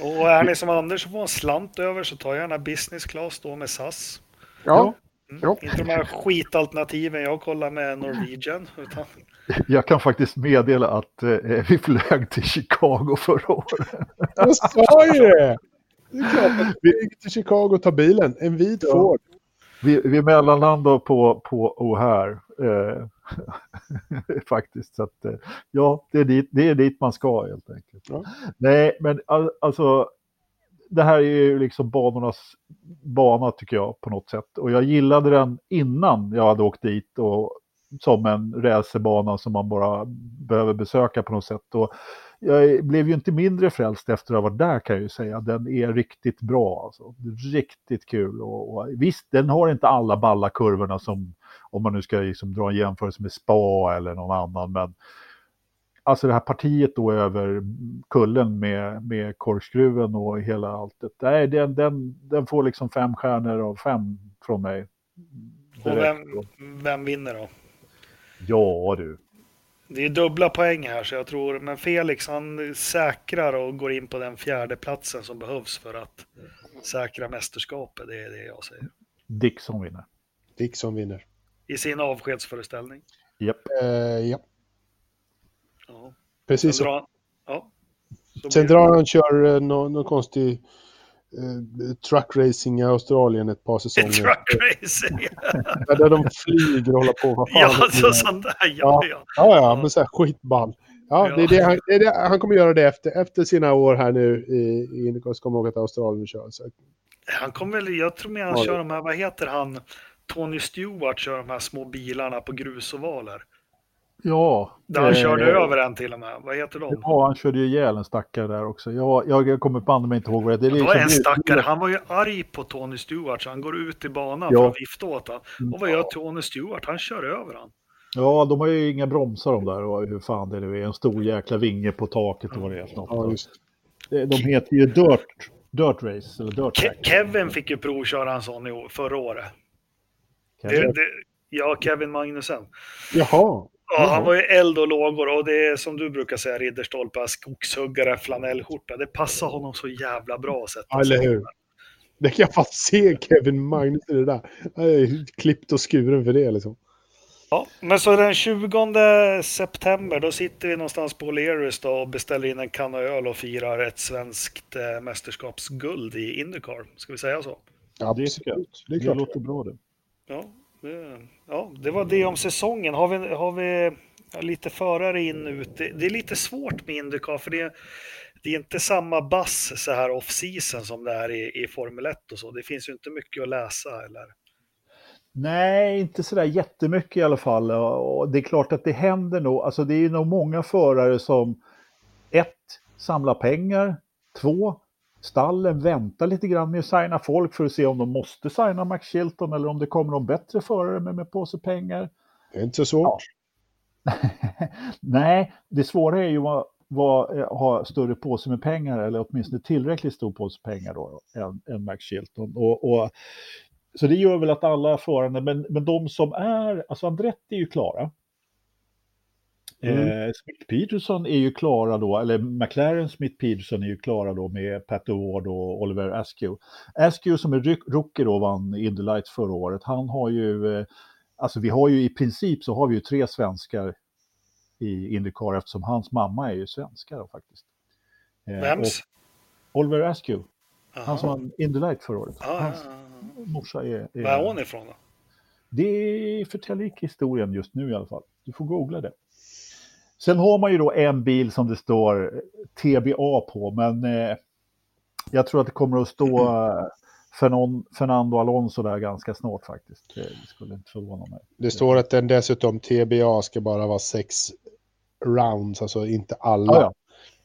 Och är ni som Anders och får en slant över så ta gärna business class då med SAS. Ja, Mm. Ja. Inte de här skitalternativen jag kollar med Norwegian. Utan, Jag kan faktiskt meddela att eh, vi flög till Chicago förra året. jag sa ju det! Det är klart att vi flyger till Chicago och tar bilen. En vit Ja. Ford. Vi, vi mellanlandade på, på O'Hare. Eh, faktiskt. Så att, eh, ja, det är, dit, det är dit man ska helt enkelt. Ja. Nej, men all, alltså. Det här är ju liksom banornas bana tycker jag på något sätt. Och jag gillade den innan jag hade åkt dit och som en racerbana som man bara behöver besöka på något sätt. Och jag blev ju inte mindre frälst efter att ha varit där kan jag ju säga. Den är riktigt bra alltså. Riktigt kul. Och, och visst, den har inte alla balla kurvorna som om man nu ska liksom dra en jämförelse med spa eller någon annan. Men alltså det här partiet då över kullen med, med korkskruven och hela alltet. Nej, den, den, den får liksom fem stjärnor av fem från mig. Och vem, vem vinner då? Ja du. Det är dubbla poäng här så jag tror, men Felix han säkrar och går in på den fjärde platsen som behövs för att säkra mästerskapet. Det är det jag säger. Dixon vinner. Dixon vinner. I sin avskedsföreställning. Japp. Eh, ja, Ja. precis Sen så. drar, ja. Så Sen drar han och kör eh, någon, någon konstig eh, truck racing i Australien ett par säsonger. Truck racing. Där de flyger och håller på. Vad fan Ja, så sånt där. Ja, Ja. ja. Ja, ja, men så här skitball. Ja, Ja. Det är det han, det är det, han kommer göra det efter, efter sina år här nu i, i Indycar. Så kommer han åka till Australien köra. Så. Han kommer väl, jag tror med han Ja, kör de här, vad heter han? Tony Stewart kör de här små bilarna på grusovaler. Ja. Där han eh, körde över en till och med. Vad heter de? Ja, han körde ju ihjäl en stackare där också. Jag, jag, jag kommer banne mig inte ihåg vad det är. Det är. var en liksom- stackare, han var ju arg på Tony Stewart så han går ut i banan Ja. för att vifta åt honom. Och vad gör Tony Stewart? Han kör över han. Ja, de har ju inga bromsar de där och hur fan det nu är. En stor jäkla vinge på taket och vad det är för något. Ja. De heter ju Dirt, Dirt Race eller Dirt Ke- Track. Kevin fick ju provköra en sån i år, förra året. Det, Kevin. det, ja, Kevin Magnussen. Jaha. Ja, han var ju eld och lågor och det är som du brukar säga, ridderstolpar, skogshuggare, flanellskjorta. Det passar honom så jävla bra att sätta Ja, eller hur? Det kan jag fan se Kevin Magnus i det där. Han är klippt och skuren för det liksom. Ja, men så den 20 september då sitter vi någonstans på O'Learys och beställer in en kanna öl och firar ett svenskt eh, mästerskapsguld i Indycar. Ska vi säga så? Det tycker jag. Det är Det klart. låter bra det. Ja, det, ja, det var det om säsongen. Har vi, har vi lite förare in ut? Det, det är lite svårt med Indycar för det, det är inte samma bass så här off-season som det är i, i Formel 1 och så. Det finns ju inte mycket att läsa eller? Nej, inte sådär jättemycket i alla fall. Och det är klart att det händer nog. Alltså det är ju nog många förare som ett, samlar pengar. Två, stallen väntar lite grann med att signa folk för att se om de måste signa Max Chilton eller om det kommer någon bättre förare med, med på sig pengar. Det är inte så svårt. Nej, det svåra är ju att vad, eh, ha större påse med pengar eller åtminstone tillräckligt stor påse pengar då än, än Max Chilton. Och, och, så det gör väl att alla förarna, men, men de som är, alltså Andretti är ju klara. Mm. Eh, Smith Peterson är ju klara då, eller McLaren Smith Peterson är ju klara då med Pat Award och Oliver Askew. Askew som är rookie då vann Indy Lights förra året, han har ju, eh, alltså vi har ju i princip så har vi ju tre svenskar i Indycar eftersom hans mamma är ju svenska då faktiskt. Eh, Vems? Oliver Askew, han som vann Indy Light förra året. Ja, Hans morsa är... är Var är hon ifrån då? det förtäljer inte historien just nu i alla fall. Du får googla det. Sen har man ju då en bil som det står TBA på, men eh, jag tror att det kommer att stå eh, Fernon, Fernando Alonso där ganska snart faktiskt. Det, skulle inte förvåna mig. Det står att den dessutom TBA ska bara vara sex rounds, alltså inte alla. Ja, ja.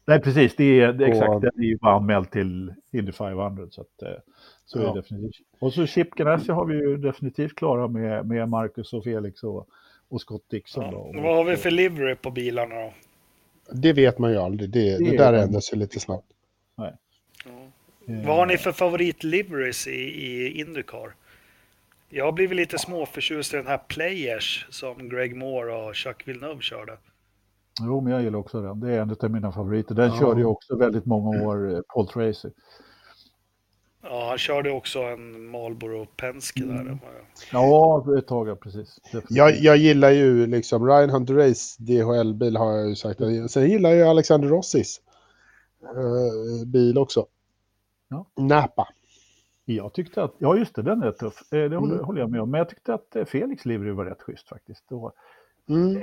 Nej, precis. Det är, det är Och- exakt. Den är ju bara anmäld till Indy 500. Så, att, eh, så är det definitivt. Och så Chip Ganassi har vi ju definitivt klara med, med Marcus och Felix och, och Scott Dixon. Ja. Då. Och- Vad har vi för livery på bilarna då? Det vet man ju aldrig. Det, det, Det är- där ändras ju lite snabbt. Ja. eh, Vad har ni för favoritliveries i, i Indycar? Jag har blivit lite småförtjust i den här Players som Greg Moore och Chuck Villeneuve körde. Jo, men jag gillar också den. Det är en av mina favoriter. Den Ja. körde ju också väldigt många år, eh, Paul Tracy. Ja, han körde också en Marlboro Penske där. Mm. Ja, ett tag, precis. Jag, jag gillar ju liksom Ryan Hunter Race DHL-bil har jag ju sagt. Sen gillar jag Alexander Rossis eh, bil också. Ja. Napa. Jag tyckte att, ja just det, den är tuff. Eh, Det håller, Mm. håller jag med om. Men jag tyckte att eh, Felix livery var rätt schysst faktiskt. Och, Mm.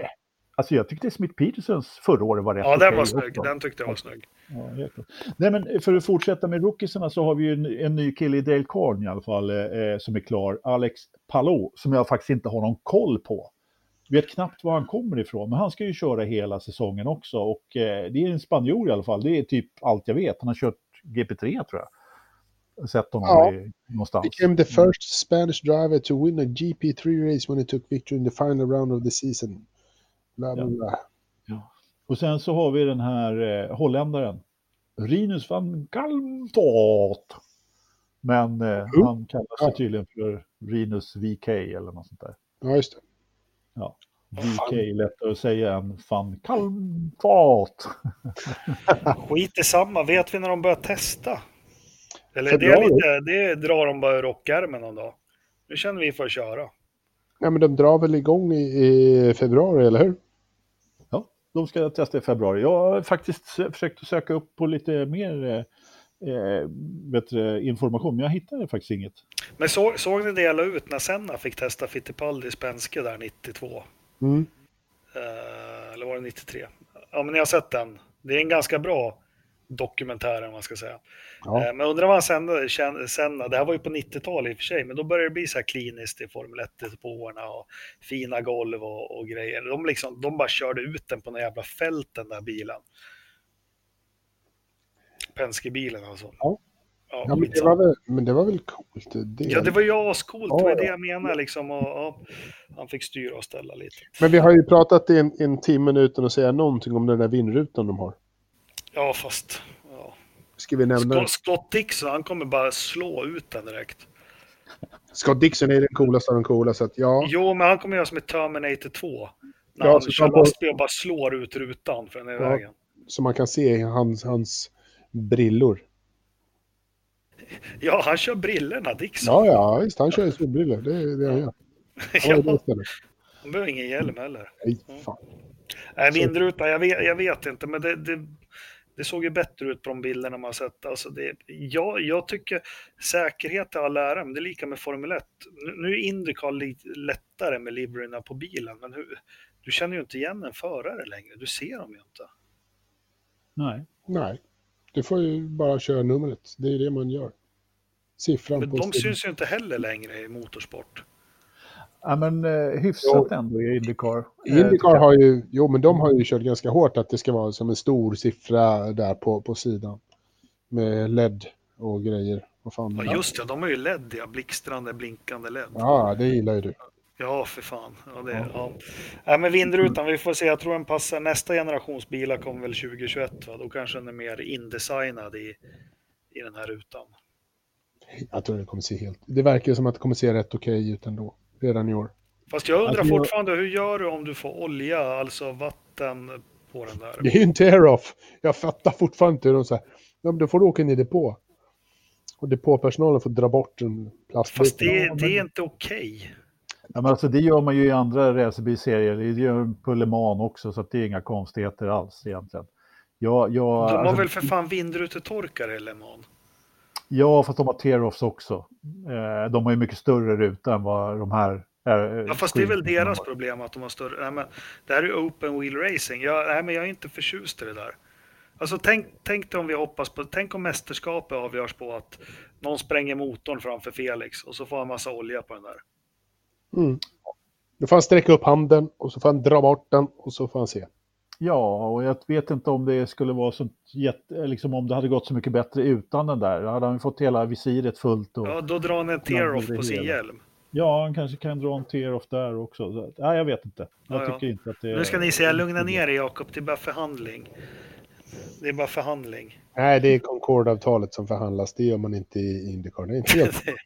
Alltså jag tyckte Smith Petersons förra året var rätt Ja, den var snygg. också. Den tyckte jag var snygg. Ja. Nej, men för att fortsätta med rookiesarna så har vi ju en, en ny kille i Dale Carn i alla fall eh, som är klar. Alex Palou, som jag faktiskt inte har någon koll på. Vet knappt var han kommer ifrån, men han ska ju köra hela säsongen också. Och eh, det är en spanjor i alla fall, det är typ allt jag vet. Han har kört GP3 tror jag. Sett honom Ja. i, någonstans. Became the first Spanish driver to win a GP3 race when he took victory in the final round of the season. Bla, bla, Ja. bla. Ja. Och sen så har vi den här eh, holländaren, Rinus van Galmfort. Men eh, Mm. han kallar sig tydligen för Rinus VK eller något sånt där. Ja, just det. VK är lättare att säga än van Galmfort. Skit i samma, vet vi när de börjar testa? Eller det, är Februari. lite, det drar de bara ur rockärmen någon dag. Nu känner vi för att köra. Ja, men de drar väl igång i, i februari, eller hur? De ska testa i februari. Jag har faktiskt sö- försökt söka upp på lite mer eh, eh, bättre information, men jag hittade faktiskt inget. Men så, såg ni det jag la ut när Senna fick testa Fittipaldi Spenske där 92? Mm. Eh, eller var det 93? Ja, men ni har sett den. Det är en ganska bra dokumentär, om man ska säga. Ja. Eh, Men undrar vad han sände, Senna, det här var ju på 90-talet i och för sig, men då började det bli så här kliniskt i Formel 1-depåerna och fina golv och, och grejer. De, liksom, de bara körde ut den på några jävla fält, den där bilen. Penske-bilen alltså. Ja. Ja, Ja, men, det var väl, men det var väl coolt? Det, Ja, det var ju ascoolt, Ja, det var det jag menar liksom. Och, ja, han fick styra och ställa lite. Men vi har ju pratat i en, en timme utan att säga någonting om den där vindrutan de har. Ja, fast... Ja. Ska vi nämna Scott, Scott Dixon, han kommer bara slå ut den direkt. Scott Dixon är den coolaste av de coola, så att ja. Jo, men han kommer göra som i Terminator 2. När Ja, han kör får- lastbil och bara slår ut rutan för den är Ja. vägen. Så man kan se hans, hans brillor. Ja, han kör brillorna, Dixon. Ja, ja, visst. Han kör solbrillor. Det är det han gör. Han Ja, han behöver ingen hjälm heller. Nej, fan. Nej, vindrutan, jag vet, jag vet inte, men det, det, det såg ju bättre ut på de bilderna man sett. Alltså det, jag, jag tycker säkerhet är all ära, men det är lika med Formel 1. Nu, är Indycar lite lättare med liveryna på bilen, men hur, du känner ju inte igen en förare längre. Du ser dem ju inte. Nej. Nej. Du får ju bara köra numret. Det är det man gör. Siffran Men på de syns ju inte heller längre i motorsport. Ja, men eh, hyfsat ändå i Indycar. Eh, Indycar har ju, jo men de har ju kört ganska hårt att det ska vara som en stor siffra där på, på sidan. Med LED och grejer. Vad fan. Ja, just det, de har ju LED, ja. Blixtrande, blinkande LED. Ja, det gillar ju du. Ja, för fan. Ja, det, ja. Nej, men vindrutan, vi får se. Jag tror den passar. Nästa generations bilar kommer väl 2021. Va? Då kanske den är mer indesignad i, i den här rutan. Jag tror det kommer se helt... Det verkar som att det kommer se rätt okej ut ändå. Redan i år. Fast jag undrar Alltså, jag- fortfarande, hur gör du om du får olja, alltså vatten på den där? Det är ju en tear-off. Jag fattar fortfarande inte hur de säger. Ja, men då får du åka in i depå. Och depåpersonalen får dra bort en plastbit. Fast det, det är inte okej. Ja, men alltså, det gör man ju i andra racerbilserier. Det gör man på Le Mans också, så att det är inga konstigheter alls egentligen. Jag, jag, De har alltså, väl för fan vindrutetorkare i Le Mans? Ja, fast de har tear-offs också. Eh, de har ju mycket större ruta än vad de här är. Ja, fast det är väl deras problem att de har större... Nej, men det här är ju open wheel racing. Jag, nej, men jag är inte förtjust i det där. Alltså tänk, tänk dig om vi hoppas på... Tänk om mästerskapet avgörs på att någon spränger motorn framför Felix och så får han massa olja på den där. Mm. Då får han sträcka upp handen och så får han dra bort den och så får han se. Ja, och jag vet inte om det skulle vara så jätte, liksom om det hade gått så mycket bättre utan den där. Då hade han fått hela visiret fullt. Och, Ja, då drar han en tear-off på sin hjälm. Ja, han kanske kan dra en tear-off där också. Så, nej, jag vet inte. Jag Ja, ja. tycker inte att det Nu ska ni säga lugna ner er Jakob, det är bara förhandling. Det är bara förhandling. Nej, det är Concorde-avtalet som förhandlas. Det gör man inte i Indycar. Det är inte helt...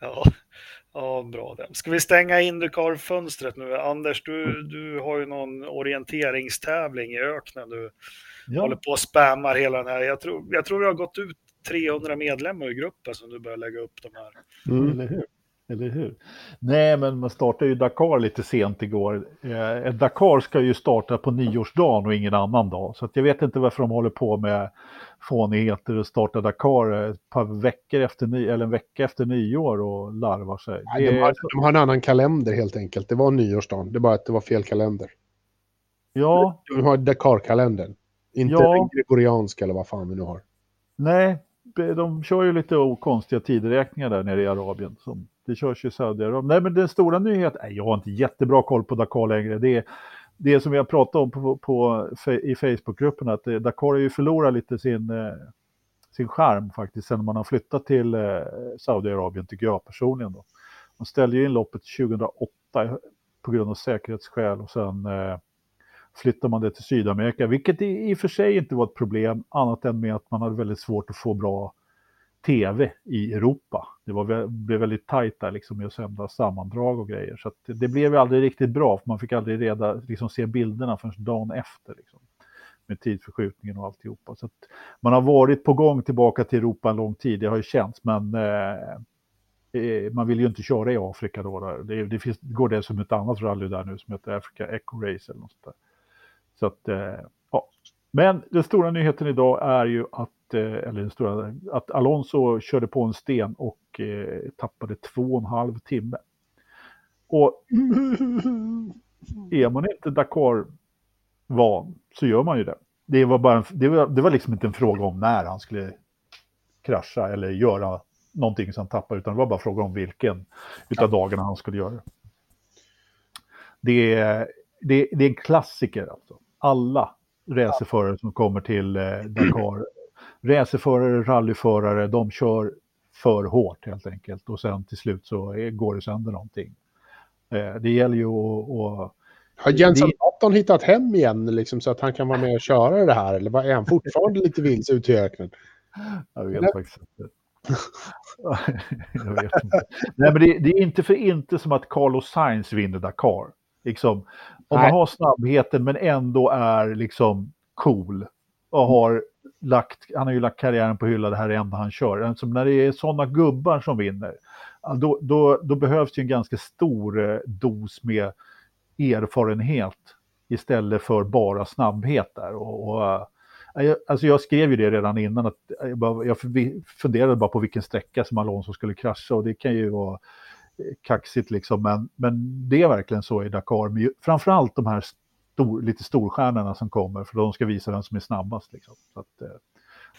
ja. Ja, bra det. Ska vi stänga Indycar-fönstret nu? Anders, du, du har ju någon orienteringstävling i öknen. Du håller Ja, på och spammar hela den här. Jag tror, jag tror det har gått ut 300 medlemmar i gruppen som du börjar lägga upp de här. Mm. eller hur? Eller hur? Nej, men man startade ju Dakar lite sent igår. Eh, Dakar ska ju starta på nyårsdagen och ingen annan dag. Så att jag vet inte varför de håller på med fånigheter och startar Dakar ett par veckor efter ny, eller en vecka efter nyår och larvar sig. Nej, de, har, de har en annan kalender helt enkelt. Det var nyårsdagen. Det är bara att det var fel kalender. Ja, De har Dakar-kalendern. Inte Ja. den gregorianska eller vad fan vi nu har. nej, de kör ju lite konstiga tideräkningar där nere i Arabien. Som, det körs ju i Saudiarabien. Nej, men den stora nyheten, nej, jag har inte jättebra koll på Dakar längre. Det är det som vi har pratat om på, på, i Facebookgruppen, att eh, Dakar har ju förlorat lite sin, eh, sin charm faktiskt, sen man har flyttat till eh, Saudiarabien, tycker jag personligen. Då. Man ställde ju in loppet 2008 på grund av säkerhetsskäl och sen eh, flyttade man det till Sydamerika, vilket i, i och för sig inte var ett problem, annat än med att man hade väldigt svårt att få bra tv i Europa. Det var, blev väldigt tajt där liksom med att sända sammandrag och grejer. Så det blev aldrig riktigt bra, för man fick aldrig reda, liksom, se bilderna förrän dagen efter. Liksom, med tidsförskjutningen och alltihopa. Så man har varit på gång tillbaka till Europa en lång tid, det har ju känts, men eh, eh man vill ju inte köra i Afrika då. Där. Det, det finns, går det som ett annat rally där nu som heter Africa Eco Race eller något sånt där. Så att, eh, ja. Men den stora nyheten idag är ju att Eh, eller den stora, att Alonso körde på en sten och eh, tappade två och en halv timme. Och är man inte Dakar-van så gör man ju det. Det var, bara en, det, var, det var liksom inte en fråga om när han skulle krascha eller göra någonting som han tappade, utan det var bara fråga om vilken utav dagarna han skulle göra. Det är, det, det är en klassiker alltså. Alla racerförare som kommer till eh, Dakar racerförare, rallyförare, de kör för hårt helt enkelt och sen till slut så går det sönder någonting. Eh, det gäller ju att... Har Jensen Button hittat hem igen liksom, så att han kan vara med och köra det här? Eller är han fortfarande lite vilse ute i öknen? Jag vet faktiskt inte. jag vet inte. Nej, men det, det, är inte för inte som att Carlos Sainz vinner Dakar. Liksom, om Nej. man har snabbheten men ändå är liksom cool och har lagt, han har ju lagt karriären på hylla, det här är enda han kör. Alltså, när det är sådana gubbar som vinner, då, då, då behövs det en ganska stor eh, dos med erfarenhet istället för bara snabbhet där. Och, och, eh, alltså jag skrev ju det redan innan, att jag, bara, jag funderade bara på vilken sträcka som Alonso skulle krascha och det kan ju vara kaxigt liksom, men, men det är verkligen så i Dakar. Men framförallt de här stor, lite storstjärnorna som kommer, för de ska visa vem som är snabbast. Liksom. Så att, eh,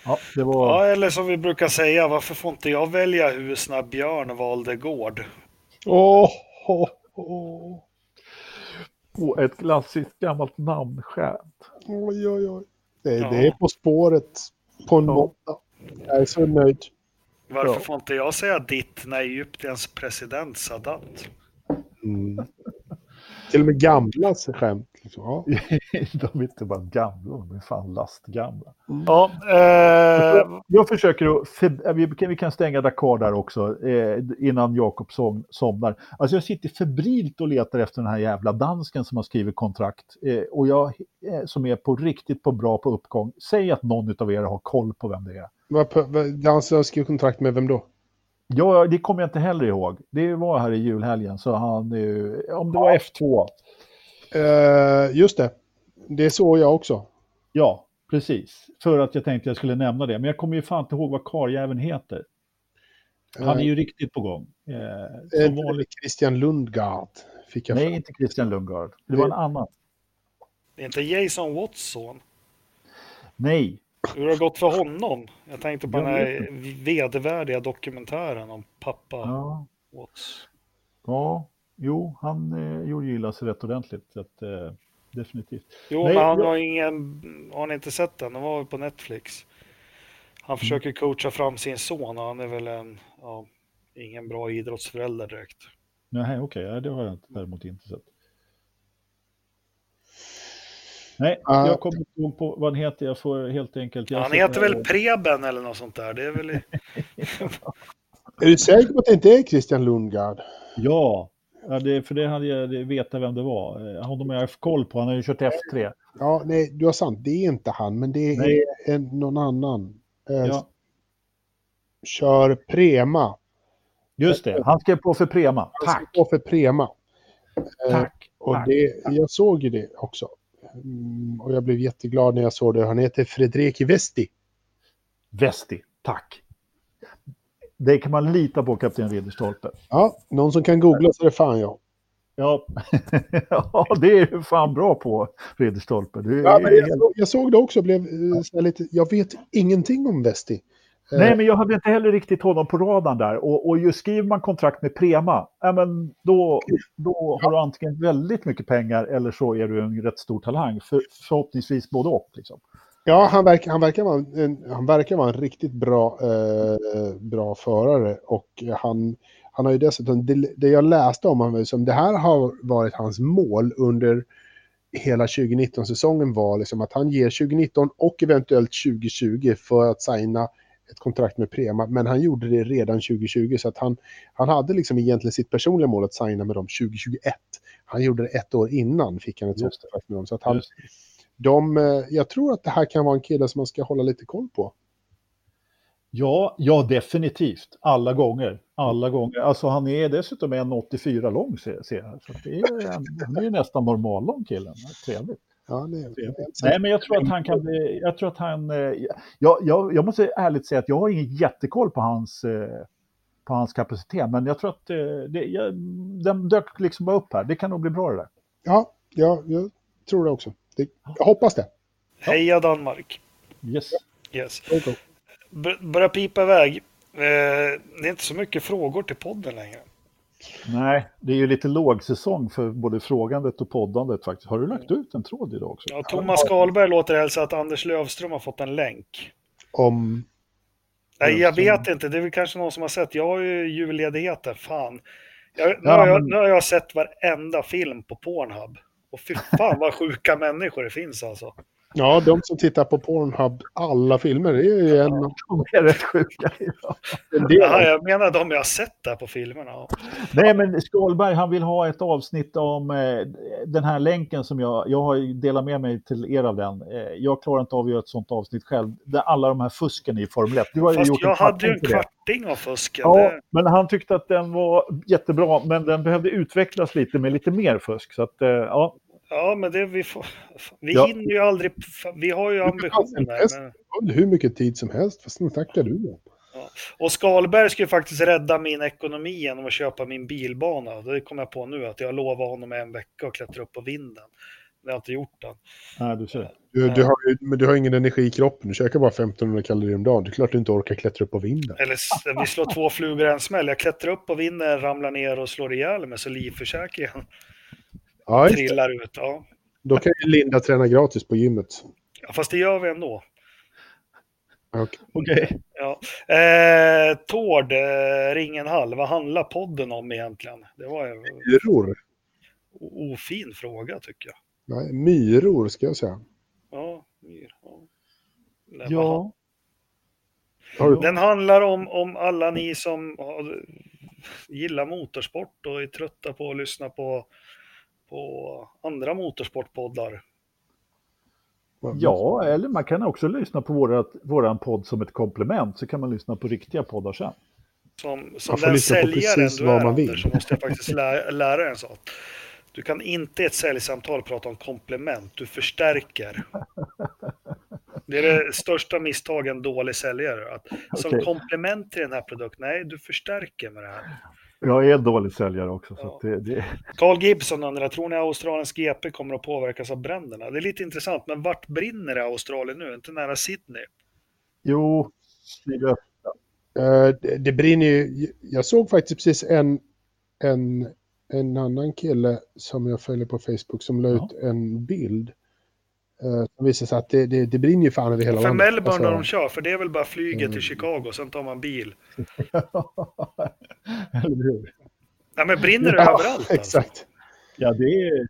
ja, det var... ja, eller som vi brukar säga, varför får inte jag välja hur snabb Björn valde gård? Åh, oh, oh, oh. ett klassiskt gammalt namnskämt. Oj, oj, oj. Det, ja. det är På spåret på en ja. måndag. Jag är så nöjd. Varför ja. får inte jag säga ditt när Egyptens president Sadat? Mm. Till och med gamlas skämt. Liksom. Ja. de är inte bara gamla, de är fan lastgamla. Mm. Ja, eh... Jag försöker att, för, vi, kan, vi kan stänga Dakar där också, eh, innan Jakob som, somnar. Alltså jag sitter febrilt och letar efter den här jävla dansken som har skrivit kontrakt. Eh, och jag, eh, som är på riktigt på bra på uppgång. Säg att någon av er har koll på vem det är. Har skrivit kontrakt med vem då? Ja, det kommer jag inte heller ihåg. Det var här i julhelgen, så han, om det var F2. Uh, just det. Det såg jag också. Ja, precis. För att jag tänkte jag skulle nämna det. Men jag kommer ju fan inte ihåg vad karljäveln heter. Han är ju uh, riktigt på gång. Uh, som vanligt. Christian Lundgaard. Fick jag Nej, inte Christian Lundgaard. Det var en annan. Det är inte Jason Watson? Nej, hur har det gått för honom? Jag tänkte på jag den här vedervärdiga dokumentären om pappa ja. Watts. Ja, jo, han eh, gjorde illa sig rätt ordentligt. Att, eh, definitivt. Jo, Nej, men han jag... har ingen... Har ni inte sett den? Den var på Netflix. Han mm. försöker coacha fram sin son och han är väl en... Ja, ingen bra idrottsförälder direkt. Nej, okej. Okay. Det har jag däremot inte sett. Nej, uh, jag kommer inte ihåg på vad han heter. Jag får helt enkelt... han heter väl Preben eller något sånt där. Det är väl... är du säker på att det inte är Christian Lundgaard? Ja, ja det, för det hade jag vetat vem det var. Eh, honom har jag haft koll på. Han har ju kört F3. Ja, nej, du har sant. Det är inte han, men det nej. är en, någon annan. Eh, ja. Kör Prema. Just det, han skrev på för Prema. Tack. Han skrev på för Prema. Eh, tack. Och tack. Det, jag såg ju det också. Mm, och jag blev jätteglad när jag såg det. Han heter Fredrik Vesti. Vesti, tack. Det kan man lita på, kapten Ridderstolpe. Ja, någon som kan googla så är det fan jag. Ja, ja det är du fan bra på, Ridderstolpe. Du, ja, men jag, såg, jag såg det också, blev eh, lite, jag vet ingenting om Vesti. Nej, eh. men jag hade inte heller riktigt honom på radarn där. Och, och just skriver man kontrakt med Prema, ja, men då, då har du antingen väldigt mycket pengar eller så är du en rätt stor talang. För, förhoppningsvis både och. Liksom. Ja, han verkar, han, verkar vara en, han verkar vara en riktigt bra, eh, bra förare. Och han, han har ju dessutom, det, det jag läste om honom, som det här har varit hans mål under hela 2019-säsongen var liksom att han ger 2019 och eventuellt 2020 för att signa ett kontrakt med Prema, men han gjorde det redan 2020 så att han, han hade liksom egentligen sitt personliga mål att signa med dem 2021. Han gjorde det ett år innan, fick han ett sånt kontrakt med dem. Så att han, de, eh, jag tror att det här kan vara en kille som man ska hålla lite koll på. Ja, ja definitivt. Alla gånger. Alla gånger. Alltså han är dessutom 1,84 lång ser jag. Så det är, han är nästan normallång killen. Trevligt. Ja, det, det Nej, men jag tror att han kan bli... Jag tror att han... Eh, jag, jag, jag måste ärligt säga att jag har ingen jättekoll på hans, eh, på hans kapacitet, men jag tror att eh, det, jag, den dök liksom bara upp här. Det kan nog bli bra det där. Ja, ja jag tror det också. Det, jag hoppas det. Heja Danmark! Yes. Yes. Börjar pipa iväg. Det är inte så mycket frågor till podden längre. Nej, det är ju lite låg säsong för både frågandet och poddandet faktiskt. Har du lagt ut en tråd idag också? Ja, Thomas Skalberg låter hälsa att Anders Lövström har fått en länk. Om... Nej, jag vet inte. Det är väl kanske någon som har sett. Jag har ju julledigheten. Fan. Jag, nu, Ja, har jag, nu har jag sett varenda film på Pornhub. Och fy fan vad sjuka människor det finns alltså. Ja, de som tittar på Pornhub, alla filmer, det är ju en, De är rätt sjuka del. Jaha, jag menar de jag har sett där på filmerna. Ja. Nej, men Skalberg han vill ha ett avsnitt om eh, den här länken som jag, jag har ju delat med mig till er av den. Eh, jag klarar inte av att göra ett sånt avsnitt själv. Där alla de här fusken i Formel 1. Du har ju Fast gjort jag en hade ju en kvarting av fusken. Ja, Det- men han tyckte att den var jättebra, men den behövde utvecklas lite med lite mer fusk. Så att, eh, ja, Ja, men det vi får... Vi Ja. hinner ju aldrig... Vi har ju ambitioner. Men... Hur mycket tid som helst, fast nu snackar du om. Och Skalberg ska ju faktiskt rädda min ekonomi genom att köpa min bilbana. Det kom jag på nu, att jag lovar honom en vecka att klättra upp på vinden. Det har jag inte gjort än. nej, du ser. Du, du, har, men du har ingen energi i kroppen, du käkar bara 1500 kalorier om dagen. Det är klart du inte orkar klättra upp på vinden. Eller vi slår två flugor i en smäll. Jag klättrar upp på vinden, ramlar ner och slår ihjäl mig så livförsäkringen Ja, trillar ut. Ja. Då kan ju Linda träna gratis på gymmet. ja, fast det gör vi ändå. Okej. Okej. Ja. Eh, Tord, eh, Ringenhall, vad handlar podden om egentligen? Det var en Myror. ofin fråga tycker jag. Nej, myror ska jag säga. Ja, myr, ja. Ja, Den handlar om, om alla ni som gillar motorsport och är trötta på att lyssna på, på andra motorsportpoddar. ja, eller man kan också lyssna på vårat, våran podd som ett komplement, så kan man lyssna på riktiga poddar sen. Som, som den säljaren du vad är, man vill. Anders, så måste jag faktiskt lära, lära en sak. Du kan inte i ett säljsamtal prata om komplement, du förstärker. Det är det största misstaget en dålig säljare. Att som Okej. komplement till den här produkten, nej, du förstärker med det här. Jag är en dålig säljare också. Så Ja. att det, det, Carl Gibson undrar, tror ni Australiens GP kommer att påverkas av bränderna? Det är lite intressant, men vart brinner det i Australien nu? Inte nära Sydney? jo. Eh, det, det brinner ju. Jag såg faktiskt precis en, en, en annan kille som jag följer på Facebook som la Ja. ut en bild. Uh, som visar sig att det, det, det brinner ju fan över hela För landet. Melbourne Alltså, när de kör, för det är väl bara flyget Mm. till Chicago, sen tar man bil. Eller hur? Nej, men brinner det ja, överallt? Alltså? Exakt. Ja, det är,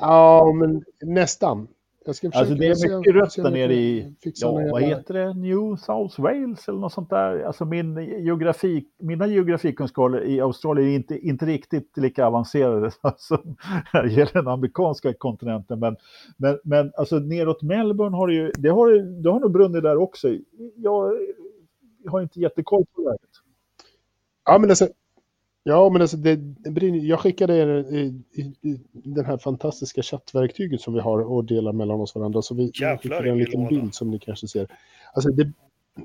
Ja, men nästan. Jag ska Alltså, det är mycket rött se om där jag nere i- ja, vad heter det? New South Wales eller något sånt där. Alltså min geografi, mina geografikunskaper i Australien är inte, inte riktigt lika avancerade som när det gäller den amerikanska kontinenten. Men, men, men alltså neråt Melbourne har det ju, det har, det har nog brunnit där också. Jag har inte jättekoll på läget. Ja, men alltså, ja, men alltså det, jag skickade er i, i, i den här fantastiska chattverktyget som vi har och delar mellan oss varandra. Så vi Jävlar, skickade en liten låda. bild som ni kanske ser. Alltså det,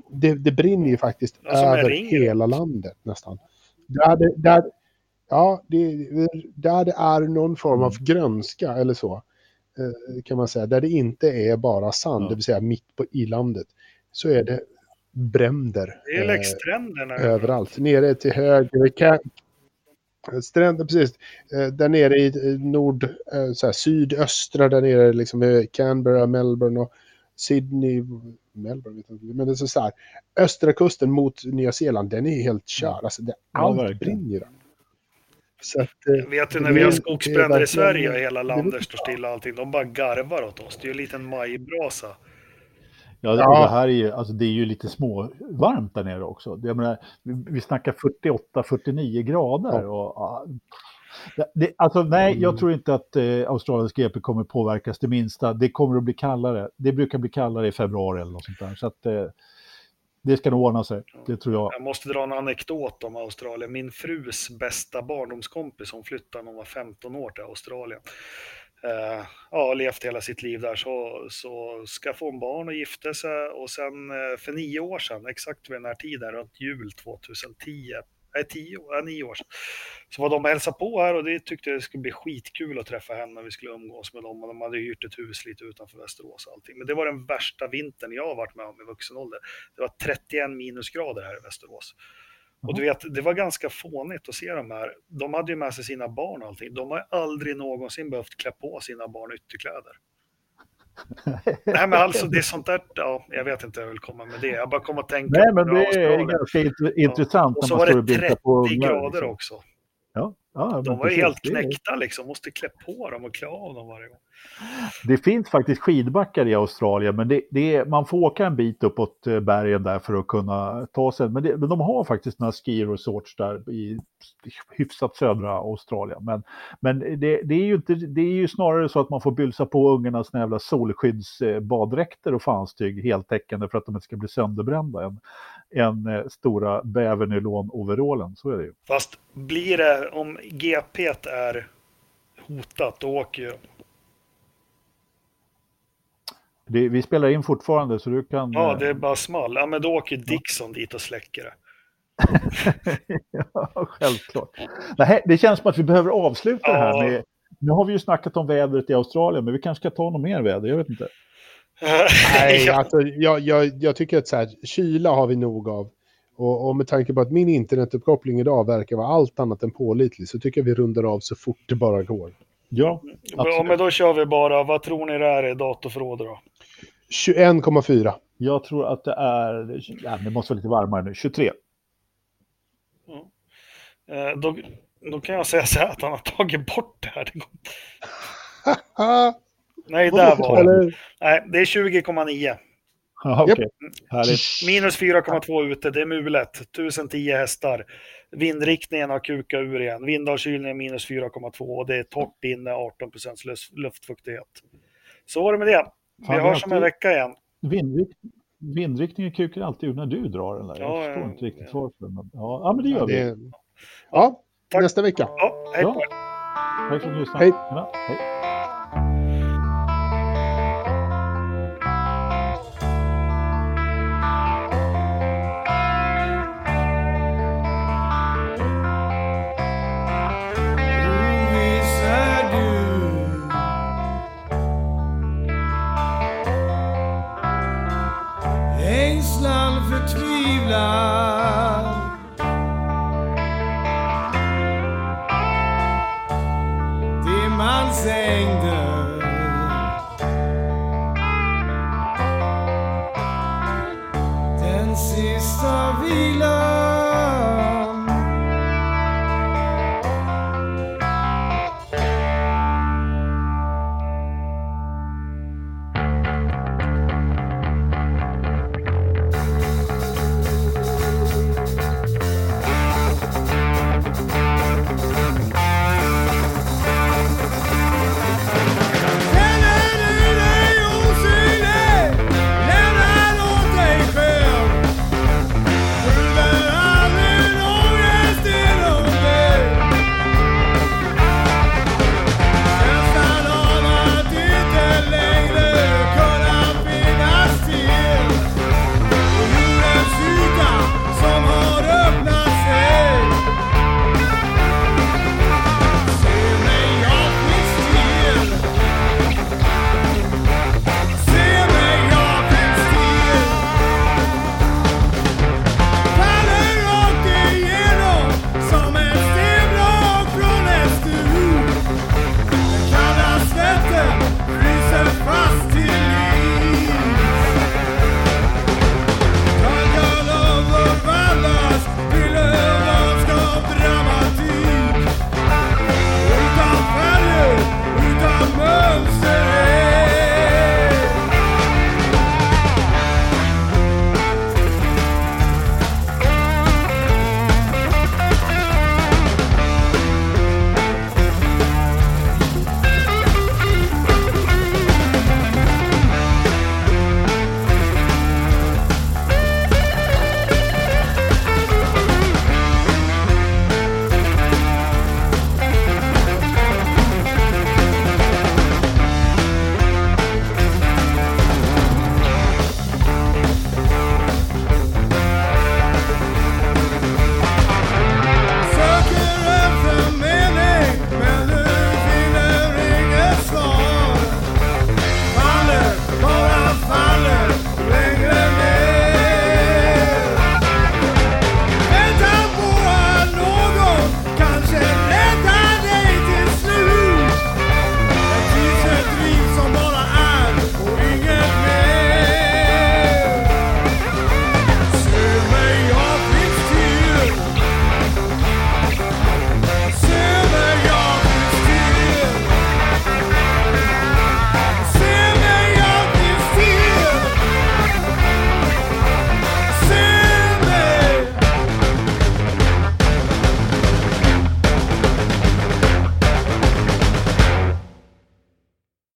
det, det brinner ju faktiskt en över hela landet nästan. Där det, där, ja, det, där det är någon form av grönska eller så, eh, kan man säga, där det inte är bara sand, Ja. det vill säga mitt på i landet, så är det bränder. Det är eh, överallt. Nere till höger, stränder, precis. Eh, Där nere i eh, nord, eh, så här, sydöstra, där nere liksom eh, Canberra, Melbourne och Sydney, Melbourne vet jag inte, men det är så här, östra kusten mot Nya Zeeland, den är helt körd. Alltså, det, Ja, allt verkligen. brinner. Så att, eh, Jag vet det när vi har skogsbränder i Sverige och hela landet står stilla och allting. De bara garvar åt oss. Det är ju en liten majbrasa. Ja, Ja. det här är ju, alltså det är ju lite små varmt där nere också. Jag menar, vi, snackar 48-49 grader. Och, ja, det- det, alltså nej, jag Mm. tror inte att eh, Australiens GP kommer påverkas det minsta. Det kommer att bli kallare. Det brukar bli kallare i februari eller något sånt där. Så att eh, det ska nog ordna sig. Det tror jag. Jag måste dra en anekdot om Australien. Min frus bästa barndomskompis, hon flyttade när hon var 15 år till Australien. Eh, ja, levt hela sitt liv där, så, så skaffade hon barn och gifte sig och sen eh, för nio år sedan, exakt vid den här tiden, runt jul 2010, nej tio, nej, nio år sedan, så var de och hälsade på här och det tyckte jag skulle bli skitkul att träffa henne när vi skulle umgås med dem och de hade hyrt ett hus lite utanför Västerås och allting. Men det var den värsta vintern jag har varit med om i vuxen ålder. Det var 31 minusgrader här i Västerås. Och du vet, det var ganska fånigt att se de här. De hade ju med sig sina barn och allting. De har aldrig någonsin behövt klä på sina barn ytterkläder. Nej men alltså det är sånt där, ja, jag vet inte hur jag vill komma med det. Jag bara kom att tänka Nej, men det är ganska int- intressant Och när så var och det bildar 30 på ungar, grader liksom. också. Ja, ja, De var ju precis. helt knäckta liksom, måste klä på dem och klä av dem varje gång. Det finns faktiskt skidbackar i Australien, men det, det är, man får åka en bit uppåt eh, bergen där för att kunna ta sig. Men, det, men de har faktiskt några ski resorts där i hyfsat södra Australien. Men, men det, det, är ju inte, det är ju snarare så att man får bylsa på ungarna såna jävla solskyddsbaddräkter och fanstyg heltäckande för att de inte ska bli sönderbrända än, än eh, stora bävernylon-overallen. Så är det ju. Fast blir det, om GP är hotat, då åker ju... Det, vi spelar in fortfarande så du kan... Ja, eh, det är bara small. Ja, men då åker Dixon dit och släcker det. ja, självklart. Nej, det känns som att vi behöver avsluta det här Ja. med... Nu har vi ju snackat om vädret i Australien, men vi kanske ska ta något mer väder, jag vet inte. Nej, ja. alltså, jag, jag, jag tycker att så här, kyla har vi nog av. Och, och med tanke på att min internetuppkoppling idag verkar vara allt annat än pålitlig så tycker jag vi rundar av så fort det bara går. Ja, Ja, men då kör vi bara, vad tror ni det är i datorförråd då? 21,4. Jag tror att det är... Ja, det måste vara lite varmare nu. 23. Eh, då, då kan jag säga så här att han har tagit bort det här. Nej, där var det. Nej, det är 20,9. Ja. Härligt. Minus 4,2 ute, det är mulet. 1010 hästar. Vindriktningen har kukat ur igen. Vindavkylningen minus 4,2 och det är torrt inne, 18 luft, luftfuktighet. Så var det med det. Vi Fan, hörs om en vecka igen. Vindrikt... Vindriktningen kukar alltid ur när du drar den där. Jag Ja, förstår ja, inte riktigt ja. varför. Men... Ja, ja, men det gör vi. det, ja, Tack. nästa vecka. Ja, hej på er. Tack för att du lyssnade. Hej. Ja, hej.